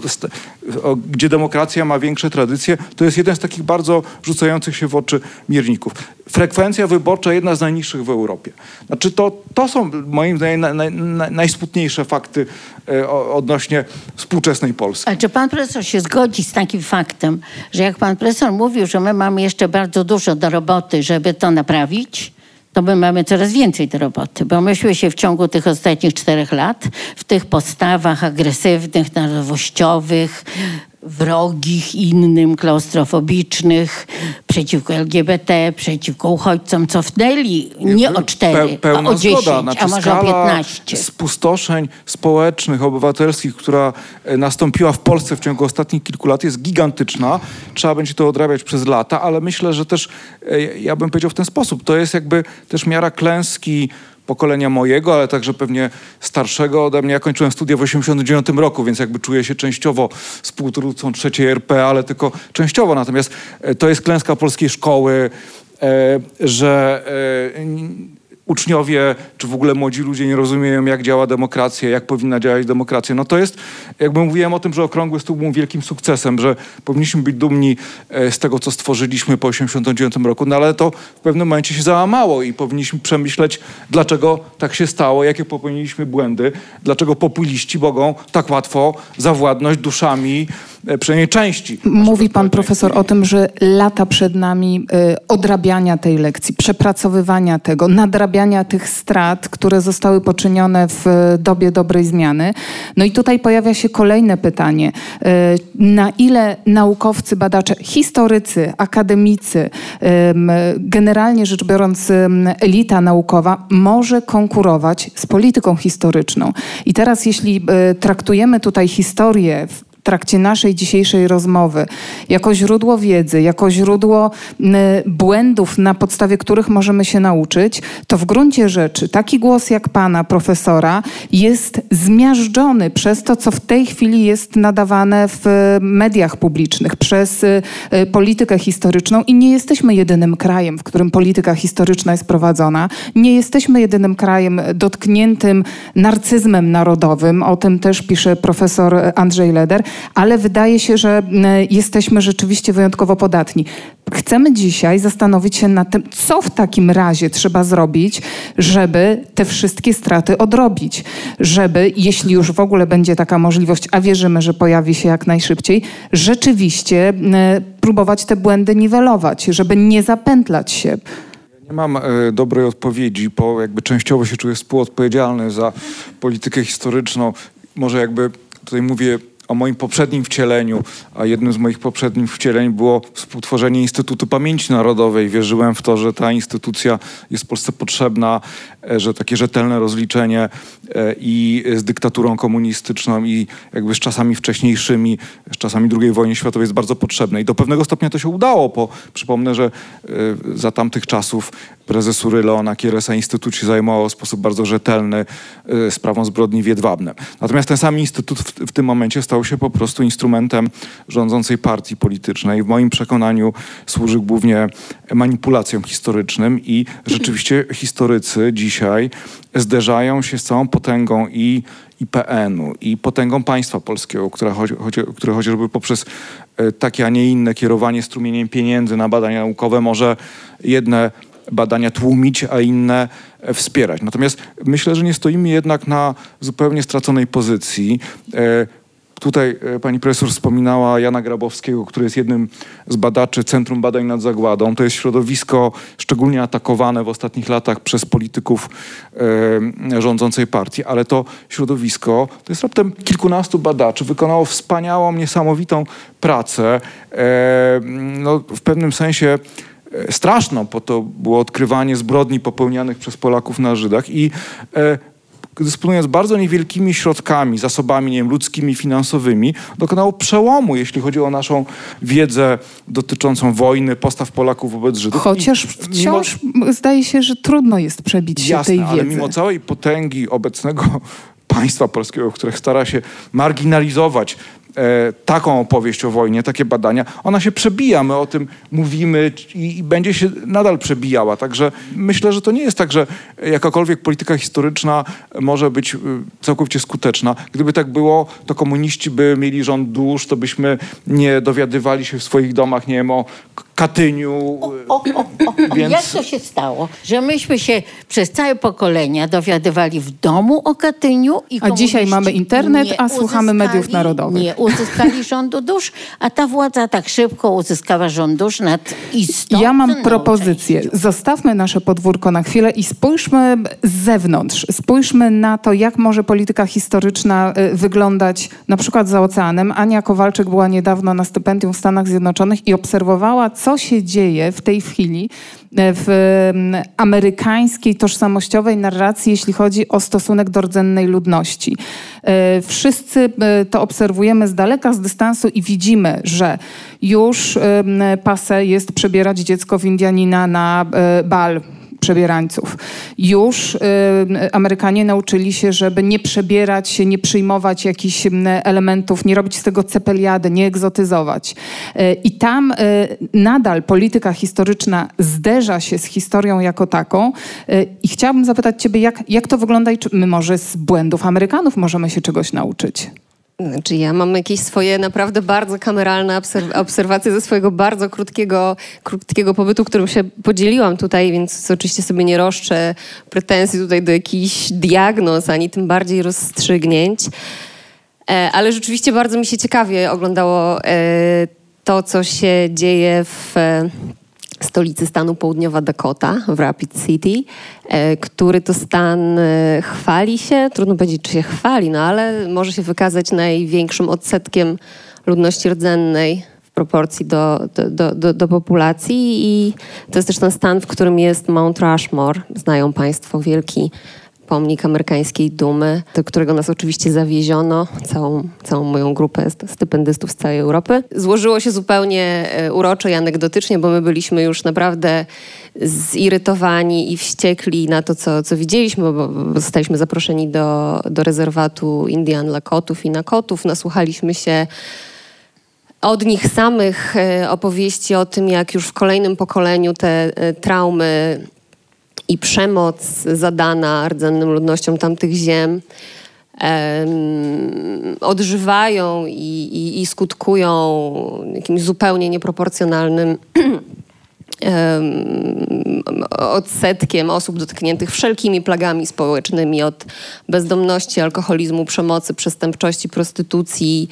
o, gdzie demokracja ma większe tradycje, to jest jeden z takich bardzo rzucających się w oczy mierników. Frekwencja wyborcza jedna z najniższych w Europie. Znaczy to, to są moim zdaniem na, na, na, najsmutniejsze fakty e, odnośnie współczesnej Polski.
A czy pan profesor się zgodzi z takim faktem, że jak pan profesor mówił, że my mamy jeszcze bardzo dużo do roboty, żeby to naprawić, to my mamy coraz więcej do roboty, bo myśmy się w ciągu tych ostatnich czterech lat w tych postawach agresywnych, narodowościowych, wrogich innym, klaustrofobicznych, przeciwko LGBT, przeciwko uchodźcom cofnęli nie o cztery,
Pe- pełna
a o dziesięć.
Znaczy,
a może o piętnaście.
spustoszeń społecznych, obywatelskich, która e, nastąpiła w Polsce w ciągu ostatnich kilku lat jest gigantyczna. Trzeba będzie to odrabiać przez lata, ale myślę, że też, e, ja bym powiedział w ten sposób, to jest jakby też miara klęski pokolenia mojego, ale także pewnie starszego ode mnie. Ja kończyłem studia w 89 roku, więc jakby czuję się częściowo współtwórcą trzeciej RP, ale tylko częściowo. Natomiast e, to jest klęska polskiej szkoły, e, że e, uczniowie, czy w ogóle młodzi ludzie nie rozumieją, jak działa demokracja, jak powinna działać demokracja. No to jest, jakby mówiłem o tym, że Okrągły Stół był wielkim sukcesem, że powinniśmy być dumni e, z tego, co stworzyliśmy po 89 roku, no ale to w pewnym momencie się załamało i powinniśmy przemyśleć, dlaczego tak się stało, jakie popełniliśmy błędy, dlaczego populiści mogą tak łatwo zawładnąć duszami przynajmniej części.
Mówi pan profesor o tym, że lata przed nami y, odrabiania tej lekcji, przepracowywania tego, nadrabiania tych strat, które zostały poczynione w y, dobie dobrej zmiany. No i tutaj pojawia się kolejne pytanie. Na ile naukowcy, badacze, historycy, akademicy, generalnie rzecz biorąc elita naukowa może konkurować z polityką historyczną? I teraz jeśli traktujemy tutaj historię w trakcie naszej dzisiejszej rozmowy jako źródło wiedzy, jako źródło błędów, na podstawie których możemy się nauczyć, to w gruncie rzeczy taki głos jak pana profesora jest zmiażdżony przez to, co w tej chwili jest nadawane w mediach publicznych, przez e, e, politykę historyczną i nie jesteśmy jedynym krajem, w którym polityka historyczna jest prowadzona. Nie jesteśmy jedynym krajem dotkniętym narcyzmem narodowym. O tym też pisze profesor Andrzej Leder, ale wydaje się, że jesteśmy rzeczywiście wyjątkowo podatni. Chcemy dzisiaj zastanowić się nad tym, co w takim razie trzeba zrobić, żeby te wszystkie straty odrobić. Żeby, jeśli już w ogóle będzie taka możliwość, a wierzymy, że pojawi się jak najszybciej, rzeczywiście próbować te błędy niwelować, żeby nie zapętlać się.
Nie mam e, dobrej odpowiedzi, bo jakby częściowo się czuję współodpowiedzialny za politykę historyczną. Może jakby tutaj mówię o moim poprzednim wcieleniu, a jednym z moich poprzednich wcieleń było współtworzenie Instytutu Pamięci Narodowej. Wierzyłem w to, że ta instytucja jest Polsce potrzebna, że takie rzetelne rozliczenie e, i z dyktaturą komunistyczną i jakby z czasami wcześniejszymi, z czasami II wojny światowej jest bardzo potrzebne. I do pewnego stopnia to się udało, bo przypomnę, że e, za tamtych czasów prezesury Leona Kieresa Instytut się zajmował w sposób bardzo rzetelny sprawą zbrodni w Jedwabnem. Natomiast ten sam instytut w, w tym momencie stał się po prostu instrumentem rządzącej partii politycznej. W moim przekonaniu służy głównie manipulacjom historycznym i rzeczywiście historycy dzisiaj zderzają się z całą potęgą i IPN-u i potęgą państwa polskiego, które, choć, które chociażby poprzez e, takie, a nie inne kierowanie strumieniem pieniędzy na badania naukowe może jedne badania tłumić, a inne wspierać. Natomiast myślę, że nie stoimy jednak na zupełnie straconej pozycji. Tutaj e, pani profesor wspominała Jana Grabowskiego, który jest jednym z badaczy Centrum Badań nad Zagładą. To jest środowisko szczególnie atakowane w ostatnich latach przez polityków e, rządzącej partii, ale to środowisko to jest raptem kilkunastu badaczy. Wykonało wspaniałą, niesamowitą pracę. E, no, w pewnym sensie straszną, bo to było odkrywanie zbrodni popełnianych przez Polaków na Żydach i dysponując bardzo niewielkimi środkami, zasobami nie wiem, ludzkimi, finansowymi, dokonało przełomu, jeśli chodzi o naszą wiedzę dotyczącą wojny, postaw Polaków wobec Żydów.
Chociaż wciąż mimo, zdaje się, że trudno jest przebić się
jasne,
tej wiedzy.
ale mimo całej potęgi obecnego państwa polskiego, które stara się marginalizować taką opowieść o wojnie, takie badania, ona się przebija, my o tym mówimy i, i, będzie się nadal przebijała. Także myślę, że to nie jest tak, że jakakolwiek polityka historyczna może być y, całkowicie skuteczna. Gdyby tak było, to komuniści by mieli rząd dusz, to byśmy nie dowiadywali się w swoich domach, nie wiem, o Katyniu.
O, o, o, więc... Jak to się stało, że myśmy się przez całe pokolenia dowiadywali w domu o Katyniu i
A dzisiaj mamy internet, a słuchamy mediów narodowych.
Nie uzyskali rządu dusz, a ta władza tak szybko uzyskała rząd dusz nad istotą.
Ja mam propozycję. Zostawmy nasze podwórko na chwilę i spójrzmy z zewnątrz. Spójrzmy na to, jak może polityka historyczna y, wyglądać na przykład za oceanem. Ania Kowalczyk była niedawno na stypendium w Stanach Zjednoczonych i obserwowała, co się dzieje w tej chwili e, w amerykańskiej tożsamościowej narracji, jeśli chodzi o stosunek do rdzennej ludności. E, wszyscy e, to obserwujemy z daleka, z dystansu i widzimy, że już pase jest przebierać dziecko w Indianina na bal przebierańców. Już y, Amerykanie nauczyli się, żeby nie przebierać się, nie przyjmować jakichś elementów, nie robić z tego cepeliady, nie egzotyzować. Y, I tam y, nadal polityka historyczna zderza się z historią jako taką. Y, I chciałabym zapytać ciebie, jak, jak to wygląda i czy my może z błędów Amerykanów możemy się czegoś nauczyć?
Znaczy ja mam jakieś swoje naprawdę bardzo kameralne obserwacje ze swojego bardzo krótkiego, krótkiego pobytu, którym się podzieliłam tutaj, więc oczywiście sobie nie roszczę pretensji tutaj do jakichś diagnoz, ani tym bardziej rozstrzygnięć. E, ale rzeczywiście bardzo mi się ciekawie oglądało e, to, co się dzieje w stolicy stanu Południowa Dakota, w Rapid City, e, który to stan e, chwali się, trudno powiedzieć, czy się chwali, no ale może się wykazać największym odsetkiem ludności rdzennej w proporcji do, do, do, do, populacji i to jest też ten stan, w którym jest Mount Rushmore. Znają Państwo wielki pomnik amerykańskiej dumy, do którego nas oczywiście zawieziono, całą, całą moją grupę stypendystów z całej Europy. Złożyło się zupełnie e, uroczo i anegdotycznie, bo my byliśmy już naprawdę zirytowani i wściekli na to, co, co widzieliśmy, bo, zostaliśmy zaproszeni do, do rezerwatu Indian Lakotów i Nakotów. Nasłuchaliśmy się od nich samych e, opowieści o tym, jak już w kolejnym pokoleniu te e, traumy i przemoc zadana rdzennym ludnościom tamtych ziem odżywają i, i, i, skutkują jakimś zupełnie nieproporcjonalnym [CLEARS THROAT] odsetkiem osób dotkniętych wszelkimi plagami społecznymi, od bezdomności, alkoholizmu, przemocy, przestępczości, prostytucji,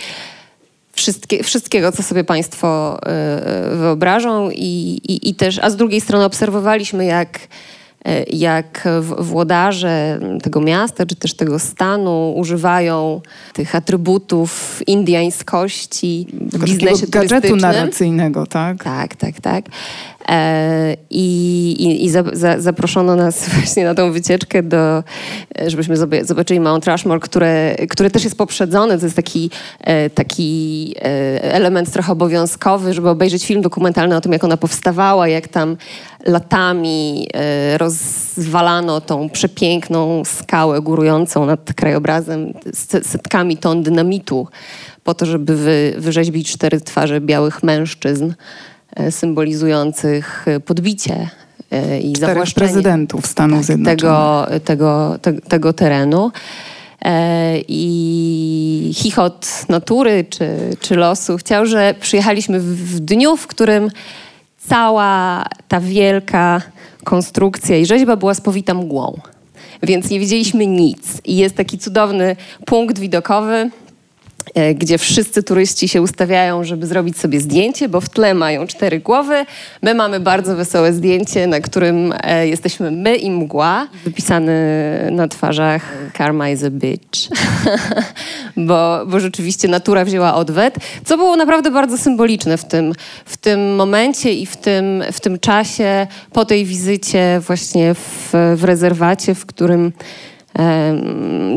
wszystkie, wszystkiego, co sobie Państwo y, wyobrażą. I, i, I też, a z drugiej strony obserwowaliśmy, jak e, jak włodarze tego miasta, czy też tego stanu używają tych atrybutów indiańskości w biznesie
gadżetu narracyjnego, tak?
Tak, tak, tak. E, I, i, i za, za, zaproszono nas [LAUGHS] właśnie na tą wycieczkę, do, żebyśmy zobaczyli Mount Rushmore, które, które też jest poprzedzone. To jest taki, e, taki e, element trochę obowiązkowy, żeby obejrzeć film dokumentalny o tym, jak ona powstawała, jak tam latami rozwalano tą przepiękną skałę górującą nad krajobrazem setkami ton dynamitu po to, żeby wy, wyrzeźbić cztery twarze białych mężczyzn. E, symbolizujących e, podbicie
e, i Czterech prezydentów Stanów tak, Zjednoczonych.
Tego, tego, te, tego terenu. I chichot natury czy, czy losu chciał, że przyjechaliśmy w dniu, w którym cała ta wielka konstrukcja i rzeźba była spowita mgłą. Więc nie widzieliśmy nic. I jest taki cudowny punkt widokowy, gdzie wszyscy turyści się ustawiają, żeby zrobić sobie zdjęcie, bo w tle mają cztery głowy. My mamy bardzo wesołe zdjęcie, na którym e, jesteśmy my i mgła, wypisany na twarzach Karma is a bitch, [LAUGHS] bo, bo rzeczywiście natura wzięła odwet, co było naprawdę bardzo symboliczne w tym, w tym momencie i w tym, w tym czasie po tej wizycie właśnie w, w rezerwacie, w którym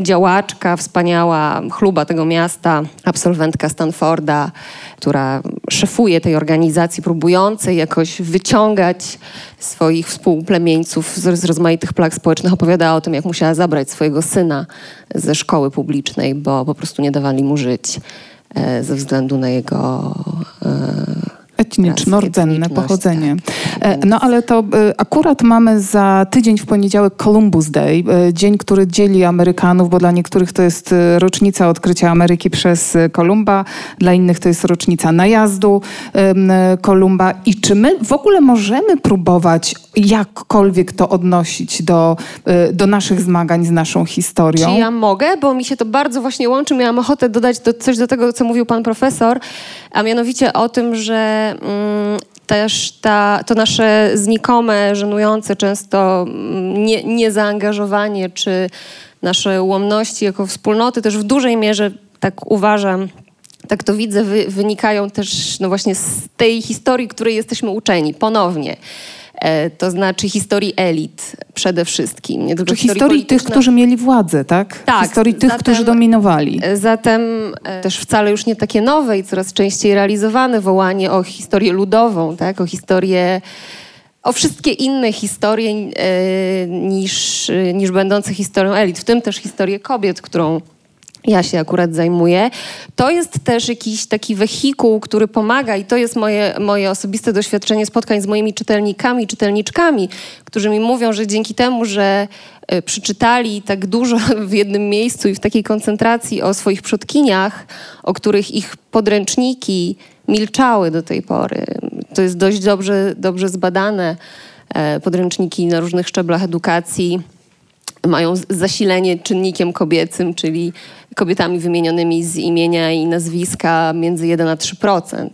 działaczka, wspaniała chluba tego miasta, absolwentka Stanforda, która szefuje tej organizacji, próbującej jakoś wyciągać swoich współplemieńców z, z rozmaitych plag społecznych, opowiadała o tym, jak musiała zabrać swojego syna ze szkoły publicznej, bo po prostu nie dawali mu żyć e, ze względu na jego
etniczno-rdzenne pochodzenie. E, no ale to e, akurat mamy za tydzień w poniedziałek Columbus Day, e, dzień, który dzieli Amerykanów, bo dla niektórych to jest rocznica odkrycia Ameryki przez Kolumba, dla innych to jest rocznica najazdu Kolumba. I czy my w ogóle możemy próbować jakkolwiek to odnosić do, do naszych zmagań z naszą historią?
Czy ja mogę? Bo mi się to bardzo właśnie łączy. Miałam ochotę dodać do, coś do tego, co mówił pan profesor, a mianowicie o tym, że mm, też ta, to nasze znikome, żenujące często mm, nie, niezaangażowanie, czy nasze ułomności jako wspólnoty też w dużej mierze, tak uważam, tak to widzę, wy, wynikają też no właśnie z tej historii, której jesteśmy uczeni ponownie. E, to znaczy historii elit przede wszystkim.
Nie tylko Czy historii, historii tych, którzy mieli władzę, tak?
Tak.
Historii tych, zatem, którzy dominowali.
E, zatem e, też wcale już nie takie nowe i coraz częściej realizowane wołanie o historię ludową, tak? O historię o wszystkie inne historie e, niż, niż będące historią elit, w tym też historię kobiet, którą ja się akurat zajmuję. To jest też jakiś taki wehikuł, który pomaga i to jest moje, moje osobiste doświadczenie spotkań z moimi czytelnikami, czytelniczkami, którzy mi mówią, że dzięki temu, że e, przeczytali tak dużo w jednym miejscu i w takiej koncentracji o swoich przodkiniach, o których ich podręczniki milczały do tej pory. To jest dość dobrze, dobrze zbadane. E, podręczniki na różnych szczeblach edukacji mają zasilenie czynnikiem kobiecym, czyli kobietami wymienionymi z imienia i nazwiska między 1 a 3%.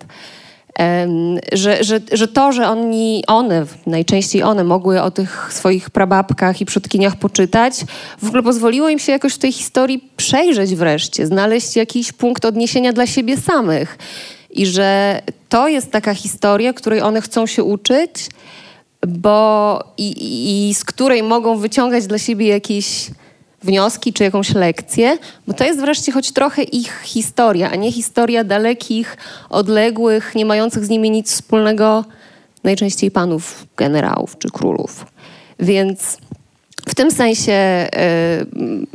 Że, że, że to, że oni, one, najczęściej one mogły o tych swoich prababkach i przodkiniach poczytać, w ogóle pozwoliło im się jakoś w tej historii przejrzeć wreszcie, znaleźć jakiś punkt odniesienia dla siebie samych. I że to jest taka historia, której one chcą się uczyć, bo i, i z której mogą wyciągać dla siebie jakieś wnioski czy jakąś lekcję, bo to jest wreszcie choć trochę ich historia, a nie historia dalekich, odległych, nie mających z nimi nic wspólnego, najczęściej panów, generałów czy królów. Więc w tym sensie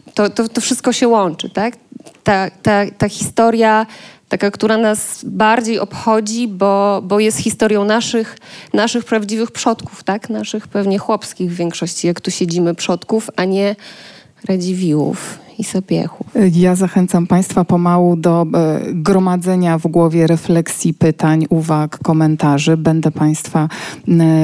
y, to, to, to wszystko się łączy, tak? Ta, ta, ta historia taka, która nas bardziej obchodzi, bo, bo jest historią naszych, naszych prawdziwych przodków, tak? Naszych pewnie chłopskich w większości, jak tu siedzimy, przodków, a nie Radziwiłłów i Sopiechów.
Ja zachęcam Państwa pomału do e, gromadzenia w głowie refleksji, pytań, uwag, komentarzy. Będę Państwa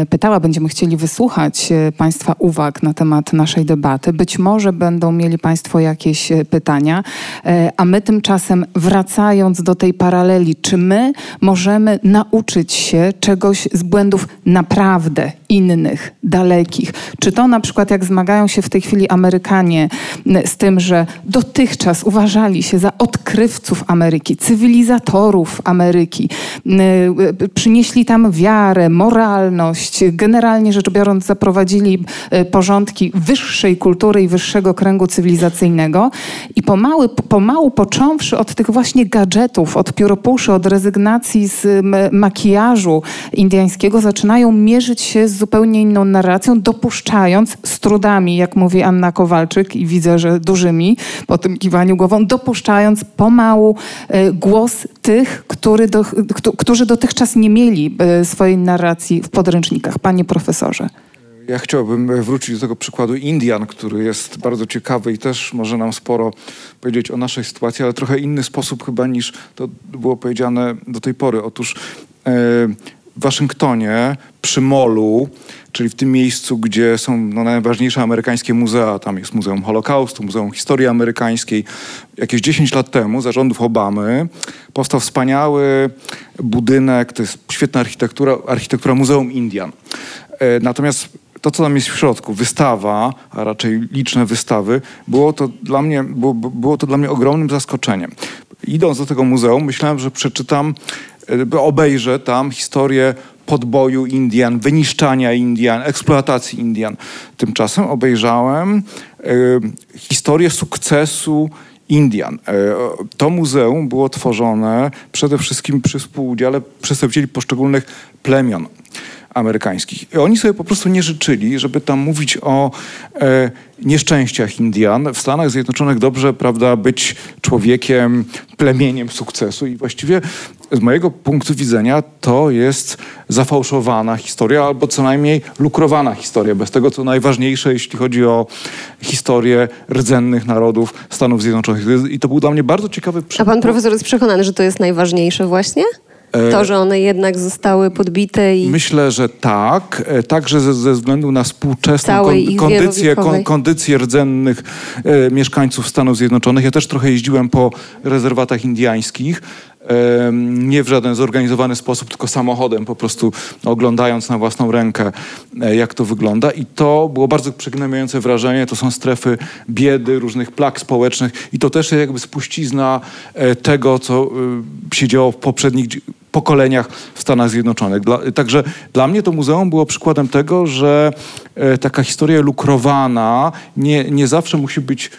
pytała, będziemy chcieli wysłuchać e, Państwa uwag na temat naszej debaty. Być może będą mieli Państwo jakieś e, pytania, a my tymczasem wracając do tej paraleli, czy my możemy nauczyć się czegoś z błędów naprawdę innych, dalekich. Czy to na przykład jak zmagają się w tej chwili Amerykanie z tym, że dotychczas uważali się za odkrywców Ameryki, cywilizatorów Ameryki, przynieśli tam wiarę, moralność, generalnie rzecz biorąc zaprowadzili porządki wyższej kultury i wyższego kręgu cywilizacyjnego i pomału, pomału począwszy od tych właśnie gadżetów, od pióropuszy, od rezygnacji z makijażu indyjskiego, zaczynają mierzyć się z zupełnie inną narracją, dopuszczając z trudami, jak mówi Anna Kowalczyk i widzę, że dużymi po tym kiwaniu głową, dopuszczając pomału e, głos tych, który do, którzy dotychczas nie mieli e, swojej narracji w podręcznikach. Panie profesorze.
Ja chciałbym wrócić do tego przykładu Indian, który jest bardzo ciekawy i też może nam sporo powiedzieć o naszej sytuacji, ale trochę inny sposób chyba niż to było powiedziane do tej pory. Otóż e, w Waszyngtonie przy molu, czyli w tym miejscu, gdzie są no, najważniejsze amerykańskie muzea, tam jest Muzeum Holokaustu, Muzeum Historii Amerykańskiej. Jakieś 10 lat temu, za rządów Obamy, powstał wspaniały budynek, to jest świetna architektura, architektura Muzeum Indian. E, natomiast to, co tam jest w środku, wystawa, a raczej liczne wystawy, było to dla mnie, było, było to dla mnie ogromnym zaskoczeniem. Idąc do tego muzeum, myślałem, że przeczytam, obejrzę tam historię podboju Indian, wyniszczania Indian, eksploatacji Indian. Tymczasem obejrzałem y, historię sukcesu Indian. E, to muzeum było tworzone przede wszystkim przy współudziale przedstawicieli poszczególnych plemion amerykańskich. I oni sobie po prostu nie życzyli, żeby tam mówić o e, nieszczęściach Indian. W Stanach Zjednoczonych dobrze, prawda, być człowiekiem, plemieniem sukcesu i właściwie z mojego punktu widzenia to jest zafałszowana historia, albo co najmniej lukrowana historia, bez tego, co najważniejsze, jeśli chodzi o historię rdzennych narodów Stanów Zjednoczonych. I to był dla mnie bardzo ciekawy
przykład. A pan profesor jest przekonany, że to jest najważniejsze właśnie? To, e, że one jednak zostały podbite i...
Myślę, że tak. E, także ze, ze względu na współczesną kon, kondycję, kon, kondycję rdzennych e, mieszkańców Stanów Zjednoczonych. Ja też trochę jeździłem po rezerwatach indiańskich nie w żaden zorganizowany sposób, tylko samochodem, po prostu oglądając na własną rękę, e, jak to wygląda. I to było bardzo przygnębiające wrażenie. To są strefy biedy, różnych plag społecznych i to też jest jakby spuścizna e, tego, co e, się działo w poprzednich pokoleniach w Stanach Zjednoczonych. Dla, także dla mnie to muzeum było przykładem tego, że taka historia lukrowana nie, nie zawsze musi być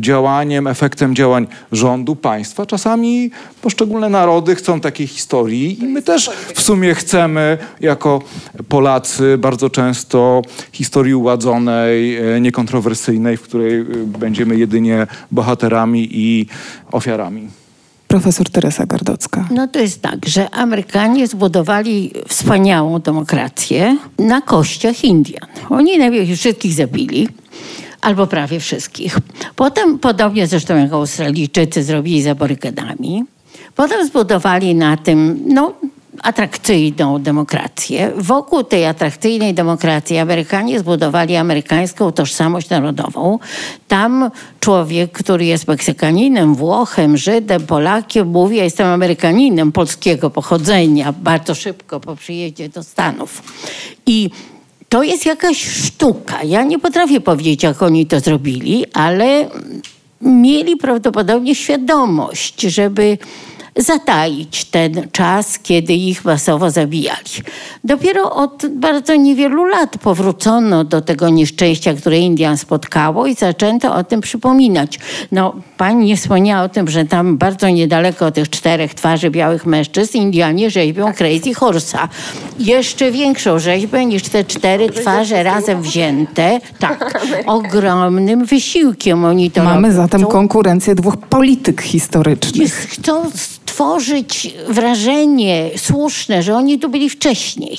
działaniem, efektem działań rządu, państwa. Czasami poszczególne narody chcą takiej historii i my też w sumie chcemy jako Polacy bardzo często historii uładzonej, e, niekontrowersyjnej, w której e, będziemy jedynie bohaterami i ofiarami.
Profesor Teresa Gardocka.
No to jest tak, że Amerykanie zbudowali wspaniałą demokrację na kościach Indian. Oni najpierw wszystkich zabili, albo prawie wszystkich. Potem, podobnie zresztą jak Australijczycy zrobili za barykadami, potem zbudowali na tym, no, atrakcyjną demokrację. Wokół tej atrakcyjnej demokracji Amerykanie zbudowali amerykańską tożsamość narodową. Tam człowiek, który jest Meksykaninem, Włochem, Żydem, Polakiem, mówi, ja jestem Amerykaninem polskiego pochodzenia, bardzo szybko po przyjeździe do Stanów. I to jest jakaś sztuka. Ja nie potrafię powiedzieć, jak oni to zrobili, ale mieli prawdopodobnie świadomość, żeby zataić ten czas, kiedy ich masowo zabijali. Dopiero od bardzo niewielu lat powrócono do tego nieszczęścia, które Indian spotkało i zaczęto o tym przypominać. No, pani nie wspomniała o tym, że tam bardzo niedaleko tych czterech twarzy białych mężczyzn Indianie rzeźbią Crazy Horse'a. Jeszcze większą rzeźbę niż te cztery twarze razem wzięte. Tak, [LAUGHS] ogromnym wysiłkiem oni to
Mamy robią. zatem konkurencję dwóch polityk historycznych.
Chcą stworzyć wrażenie słuszne, że oni tu byli wcześniej.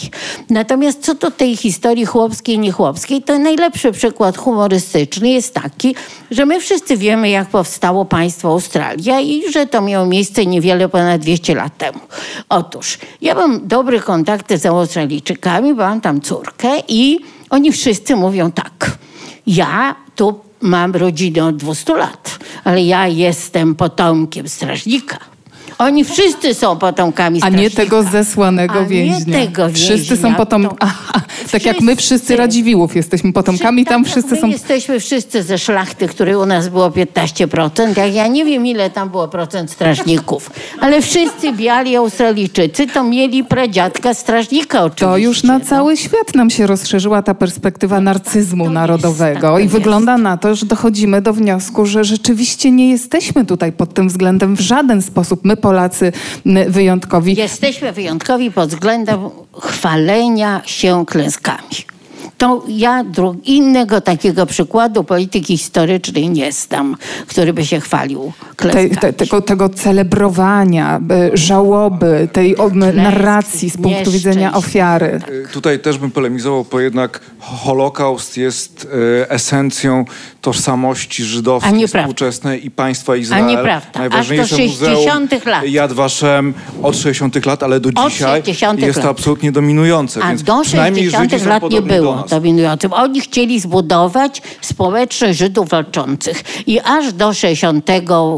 Natomiast co do tej historii chłopskiej, niechłopskiej, to najlepszy przykład humorystyczny jest taki, że my wszyscy wiemy, jak powstało państwo Australia i że to miało miejsce niewiele ponad 200 lat temu. Otóż, ja mam dobre kontakty z Australijczykami, bo mam tam córkę i oni wszyscy mówią tak. Ja tu mam rodzinę od 200 lat, ale ja jestem potomkiem strażnika Oni wszyscy są potomkami
A nie tego zesłanego
A nie
więźnia.
tego
Wszyscy są
więźnia,
potom...
to- [LAUGHS]
Aha, tak jak my wszyscy
Wszyscy.
Radziwiłłów jesteśmy potomkami, tam
Tak,
wszyscy
my
są...
jesteśmy wszyscy ze szlachty, której u nas było 15%. Jak ja nie wiem, ile tam było procent strażników, ale wszyscy biali Australijczycy to mieli pradziadka strażnika oczywiście.
To już na
no.
cały świat nam się rozszerzyła ta perspektywa narcyzmu
to
narodowego
jest, tak,
i
jest.
wygląda na to, że dochodzimy do wniosku, że rzeczywiście nie jesteśmy tutaj pod tym względem w żaden sposób, my Polacy wyjątkowi.
Jesteśmy wyjątkowi pod względem chwalenia się klęskami. To ja innego takiego przykładu polityki historycznej nie znam, który by się chwalił
Te, te, tego, tego celebrowania, e, żałoby, tej o, narracji z punktu widzenia ofiary.
Y, Tutaj też bym polemizował, bo jednak Holokaust jest y, esencją tożsamości żydowskiej
A
współczesnej i państwa Izrael.
nieprawda. Aż do
Najważniejsze
60.
muzeum
lat.
Yad Vashem od 60 lat, ale do
Od
dzisiaj
60
jest to absolutnie dominujące.
A
więc
do
przynajmniej
60
Żydzi są
lat nie było
nas.
dominującym. Oni chcieli zbudować społeczność Żydów walczących. I aż do 60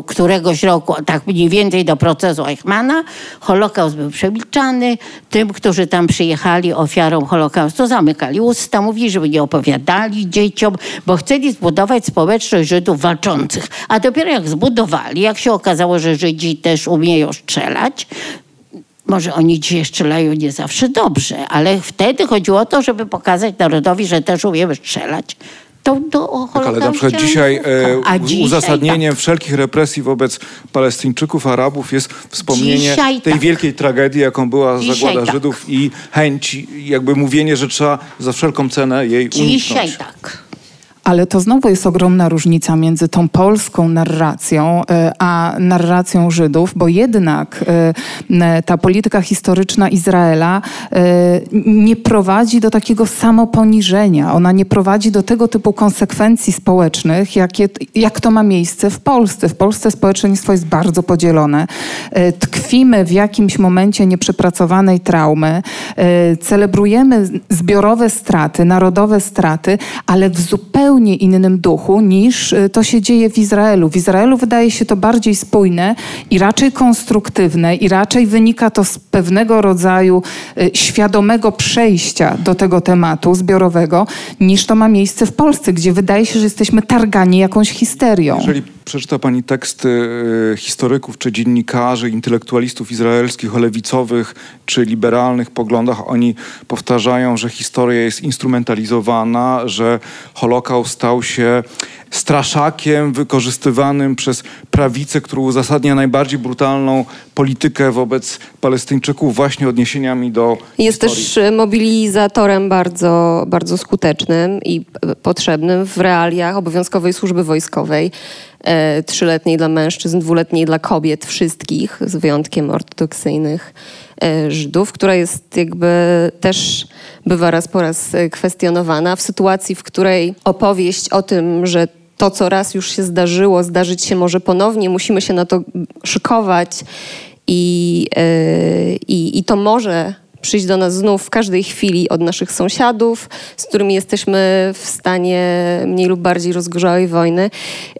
któregoś roku, tak mniej więcej do procesu Eichmana, Holokaust był przemilczany. Tym, którzy tam przyjechali ofiarą Holokaustu, zamykali usta, mówili, żeby nie opowiadali dzieciom, bo chcieli zbudować społeczność Żydów walczących. A dopiero jak zbudowali, jak się okazało, że Żydzi też umieją strzelać, może oni dzisiaj strzelają nie zawsze dobrze, ale wtedy chodziło o to, żeby pokazać narodowi, że też umiemy strzelać. To do o
Tak, ale na przykład dzisiaj e,
dzisiaj
uzasadnieniem
tak.
wszelkich represji wobec Palestyńczyków, Arabów jest wspomnienie
Dzisiaj
tej
tak.
wielkiej tragedii, jaką była
Dzisiaj
zagłada
tak.
Żydów i chęć, jakby mówienie, że trzeba za wszelką cenę jej
Dzisiaj
uniknąć.
tak.
Ale to znowu jest ogromna różnica między tą polską narracją e, a narracją Żydów, bo jednak e, ta polityka historyczna Izraela e, nie prowadzi do takiego samoponiżenia. Ona nie prowadzi do tego typu konsekwencji społecznych, jakie, jak to ma miejsce w Polsce. W Polsce społeczeństwo jest bardzo podzielone. Tkwimy w jakimś momencie nieprzepracowanej traumy, celebrujemy zbiorowe straty, narodowe straty, ale w zupełnie innym duchu niż e, to się dzieje w Izraelu. W Izraelu wydaje się to bardziej spójne i raczej konstruktywne i raczej wynika to z pewnego rodzaju e, świadomego przejścia do tego tematu zbiorowego, niż to ma miejsce w Polsce, gdzie wydaje się, że jesteśmy targani jakąś histerią.
Jeżeli przeczyta pani teksty e, historyków czy dziennikarzy, intelektualistów izraelskich o lewicowych czy liberalnych poglądach, oni powtarzają, że historia jest instrumentalizowana, że Holokaust stał się straszakiem wykorzystywanym przez prawicę, która uzasadnia najbardziej brutalną politykę wobec Palestyńczyków właśnie odniesieniami do
Jest
historii.
też mobilizatorem bardzo, bardzo skutecznym i e, potrzebnym w realiach obowiązkowej służby wojskowej. E, trzyletniej dla mężczyzn, dwuletniej dla kobiet, wszystkich, z wyjątkiem ortodoksyjnych e, Żydów, która jest jakby też bywa raz po raz e, kwestionowana w sytuacji, w której opowieść o tym, że to, co raz już się zdarzyło, zdarzyć się może ponownie, musimy się na to szykować i, i, i to może przyjść do nas znów w każdej chwili od naszych sąsiadów, z którymi jesteśmy w stanie mniej lub bardziej rozgorzałej wojny.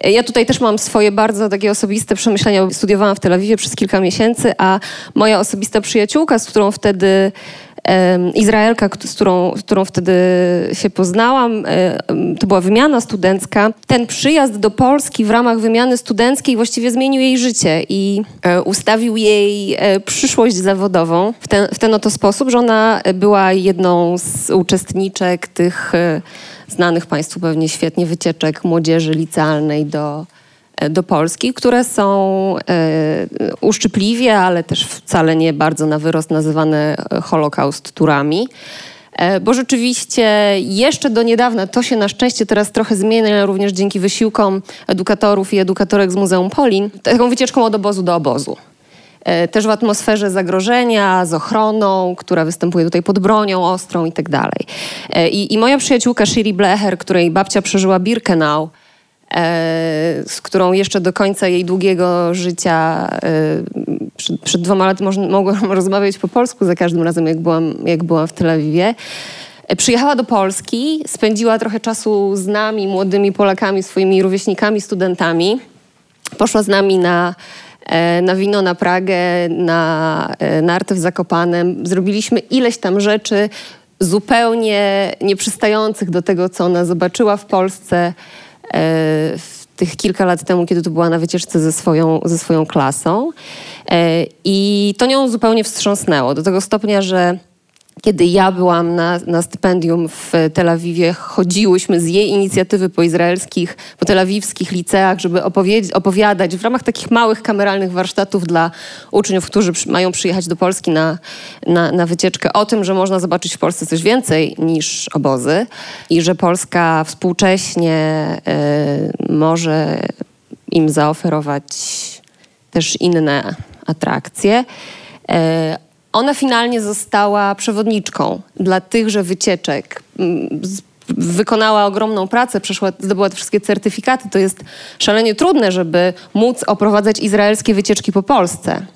Ja tutaj też mam swoje bardzo takie osobiste przemyślenia. Studiowałam w Tel Awiwie przez kilka miesięcy, a moja osobista przyjaciółka, z którą wtedy Izraelka, z którą, z którą wtedy się poznałam, em, to była wymiana studencka. Ten przyjazd do Polski w ramach wymiany studenckiej właściwie zmienił jej życie i e, ustawił jej e, przyszłość zawodową w ten, w ten oto sposób, że ona była jedną z uczestniczek tych e, znanych Państwu pewnie świetnie wycieczek młodzieży licealnej do, e, do Polski, które są e, uszczypliwie, ale też wcale nie bardzo na wyrost nazywane e, Holokaust turami. E, Bo rzeczywiście jeszcze do niedawna, to się na szczęście teraz trochę zmienia, również dzięki wysiłkom edukatorów i edukatorek z Muzeum Polin, taką wycieczką od obozu do obozu. E, Też w atmosferze zagrożenia, z ochroną, która występuje tutaj pod bronią ostrą i tak dalej. E, I, moja przyjaciółka Shiri Blecher, której babcia przeżyła Birkenau, e, z którą jeszcze do końca jej długiego życia, e, przed, przed dwoma laty mogłam [LAUGHS] rozmawiać po polsku za każdym razem, jak byłam, jak byłam w Tel Awiwie. E, Przyjechała do Polski, spędziła trochę czasu z nami, młodymi Polakami, swoimi rówieśnikami, studentami. Poszła z nami na, e, na wino na Pragę, na e, narty w Zakopanem. Zrobiliśmy ileś tam rzeczy zupełnie nieprzystających do tego, co ona zobaczyła w Polsce w tych kilka lat temu, kiedy tu była na wycieczce ze swoją, ze swoją klasą. E, I to nią zupełnie wstrząsnęło do tego stopnia, że kiedy ja byłam na, na stypendium w Tel Awiwie, chodziłyśmy z jej inicjatywy po izraelskich, po telawiwskich liceach, żeby opowiadać w ramach takich małych kameralnych warsztatów dla uczniów, którzy przy, mają przyjechać do Polski na, na, na wycieczkę o tym, że można zobaczyć w Polsce coś więcej niż obozy i że Polska współcześnie y, może im zaoferować też inne atrakcje. Y, ona finalnie została przewodniczką dla tychże wycieczek. Mm, wykonała ogromną pracę, przeszła, zdobyła te wszystkie certyfikaty. To jest szalenie trudne, żeby móc oprowadzać izraelskie wycieczki po Polsce.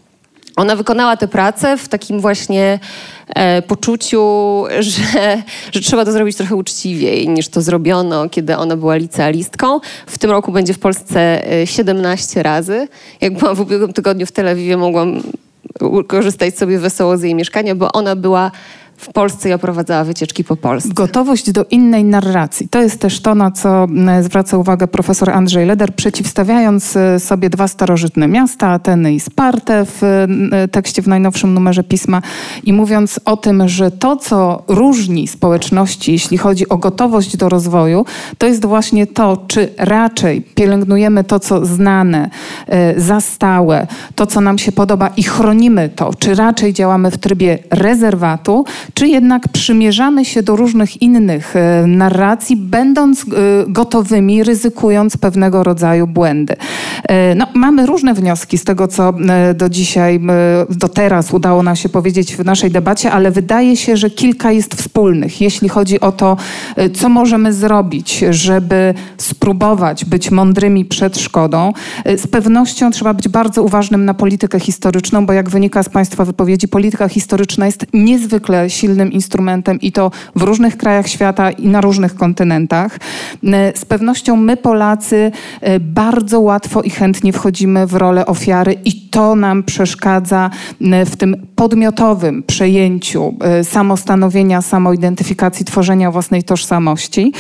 Ona wykonała tę pracę w takim właśnie e, poczuciu, [LAUGHS] że, że trzeba to zrobić trochę uczciwiej niż to zrobiono, kiedy ona była licealistką. W tym roku będzie w Polsce 17 e, razy. Jak byłam w ubiegłym tygodniu w Tel Awiwie, mogłam korzystać sobie wesoło z jej mieszkania, bo ona była w Polsce i oprowadzała wycieczki po Polsce.
Gotowość do innej narracji. To jest też to, na co zwraca uwagę profesor Andrzej Leder, przeciwstawiając e, sobie dwa starożytne miasta, Ateny i Spartę w e, tekście w najnowszym numerze pisma i mówiąc o tym, że to, co różni społeczności, jeśli chodzi o gotowość do rozwoju, to jest właśnie to, czy raczej pielęgnujemy to, co znane, e, zastałe, to, co nam się podoba i chronimy to, czy raczej działamy w trybie rezerwatu, czy jednak przymierzamy się do różnych innych e, narracji, będąc e, gotowymi, ryzykując pewnego rodzaju błędy. E, no, mamy różne wnioski z tego, co do dzisiaj, do teraz udało nam się powiedzieć w naszej debacie, ale wydaje się, że kilka jest wspólnych, jeśli chodzi o to, co możemy zrobić, żeby spróbować być mądrymi przed szkodą. Z pewnością trzeba być bardzo uważnym na politykę historyczną, bo jak wynika z Państwa wypowiedzi, polityka historyczna jest niezwykle silnym instrumentem i to w różnych krajach świata i na różnych kontynentach. E, z pewnością my, Polacy, e, bardzo łatwo i chętnie wchodzimy w rolę ofiary i to nam przeszkadza e, w tym podmiotowym przejęciu samostanowienia, samoidentyfikacji, tworzenia własnej tożsamości.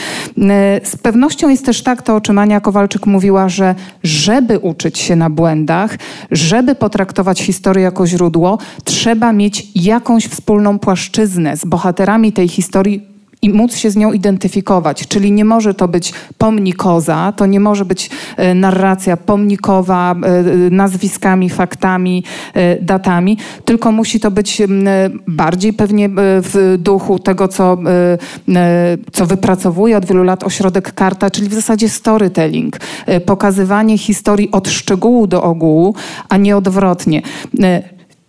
Z pewnością jest też tak, to o czym Ania Kowalczyk mówiła, że żeby uczyć się na błędach, żeby potraktować historię jako źródło, trzeba mieć jakąś wspólną płaszczyznę ojczyznę z bohaterami tej historii i móc się z nią identyfikować. Czyli nie może to być pomnikoza, to nie może być e, narracja pomnikowa e, nazwiskami, faktami, e, datami, tylko musi to być bardziej pewnie w duchu tego, co, co wypracowuje od wielu lat ośrodek Karta, czyli w zasadzie storytelling. Pokazywanie historii od szczegółu do ogółu, a nie odwrotnie.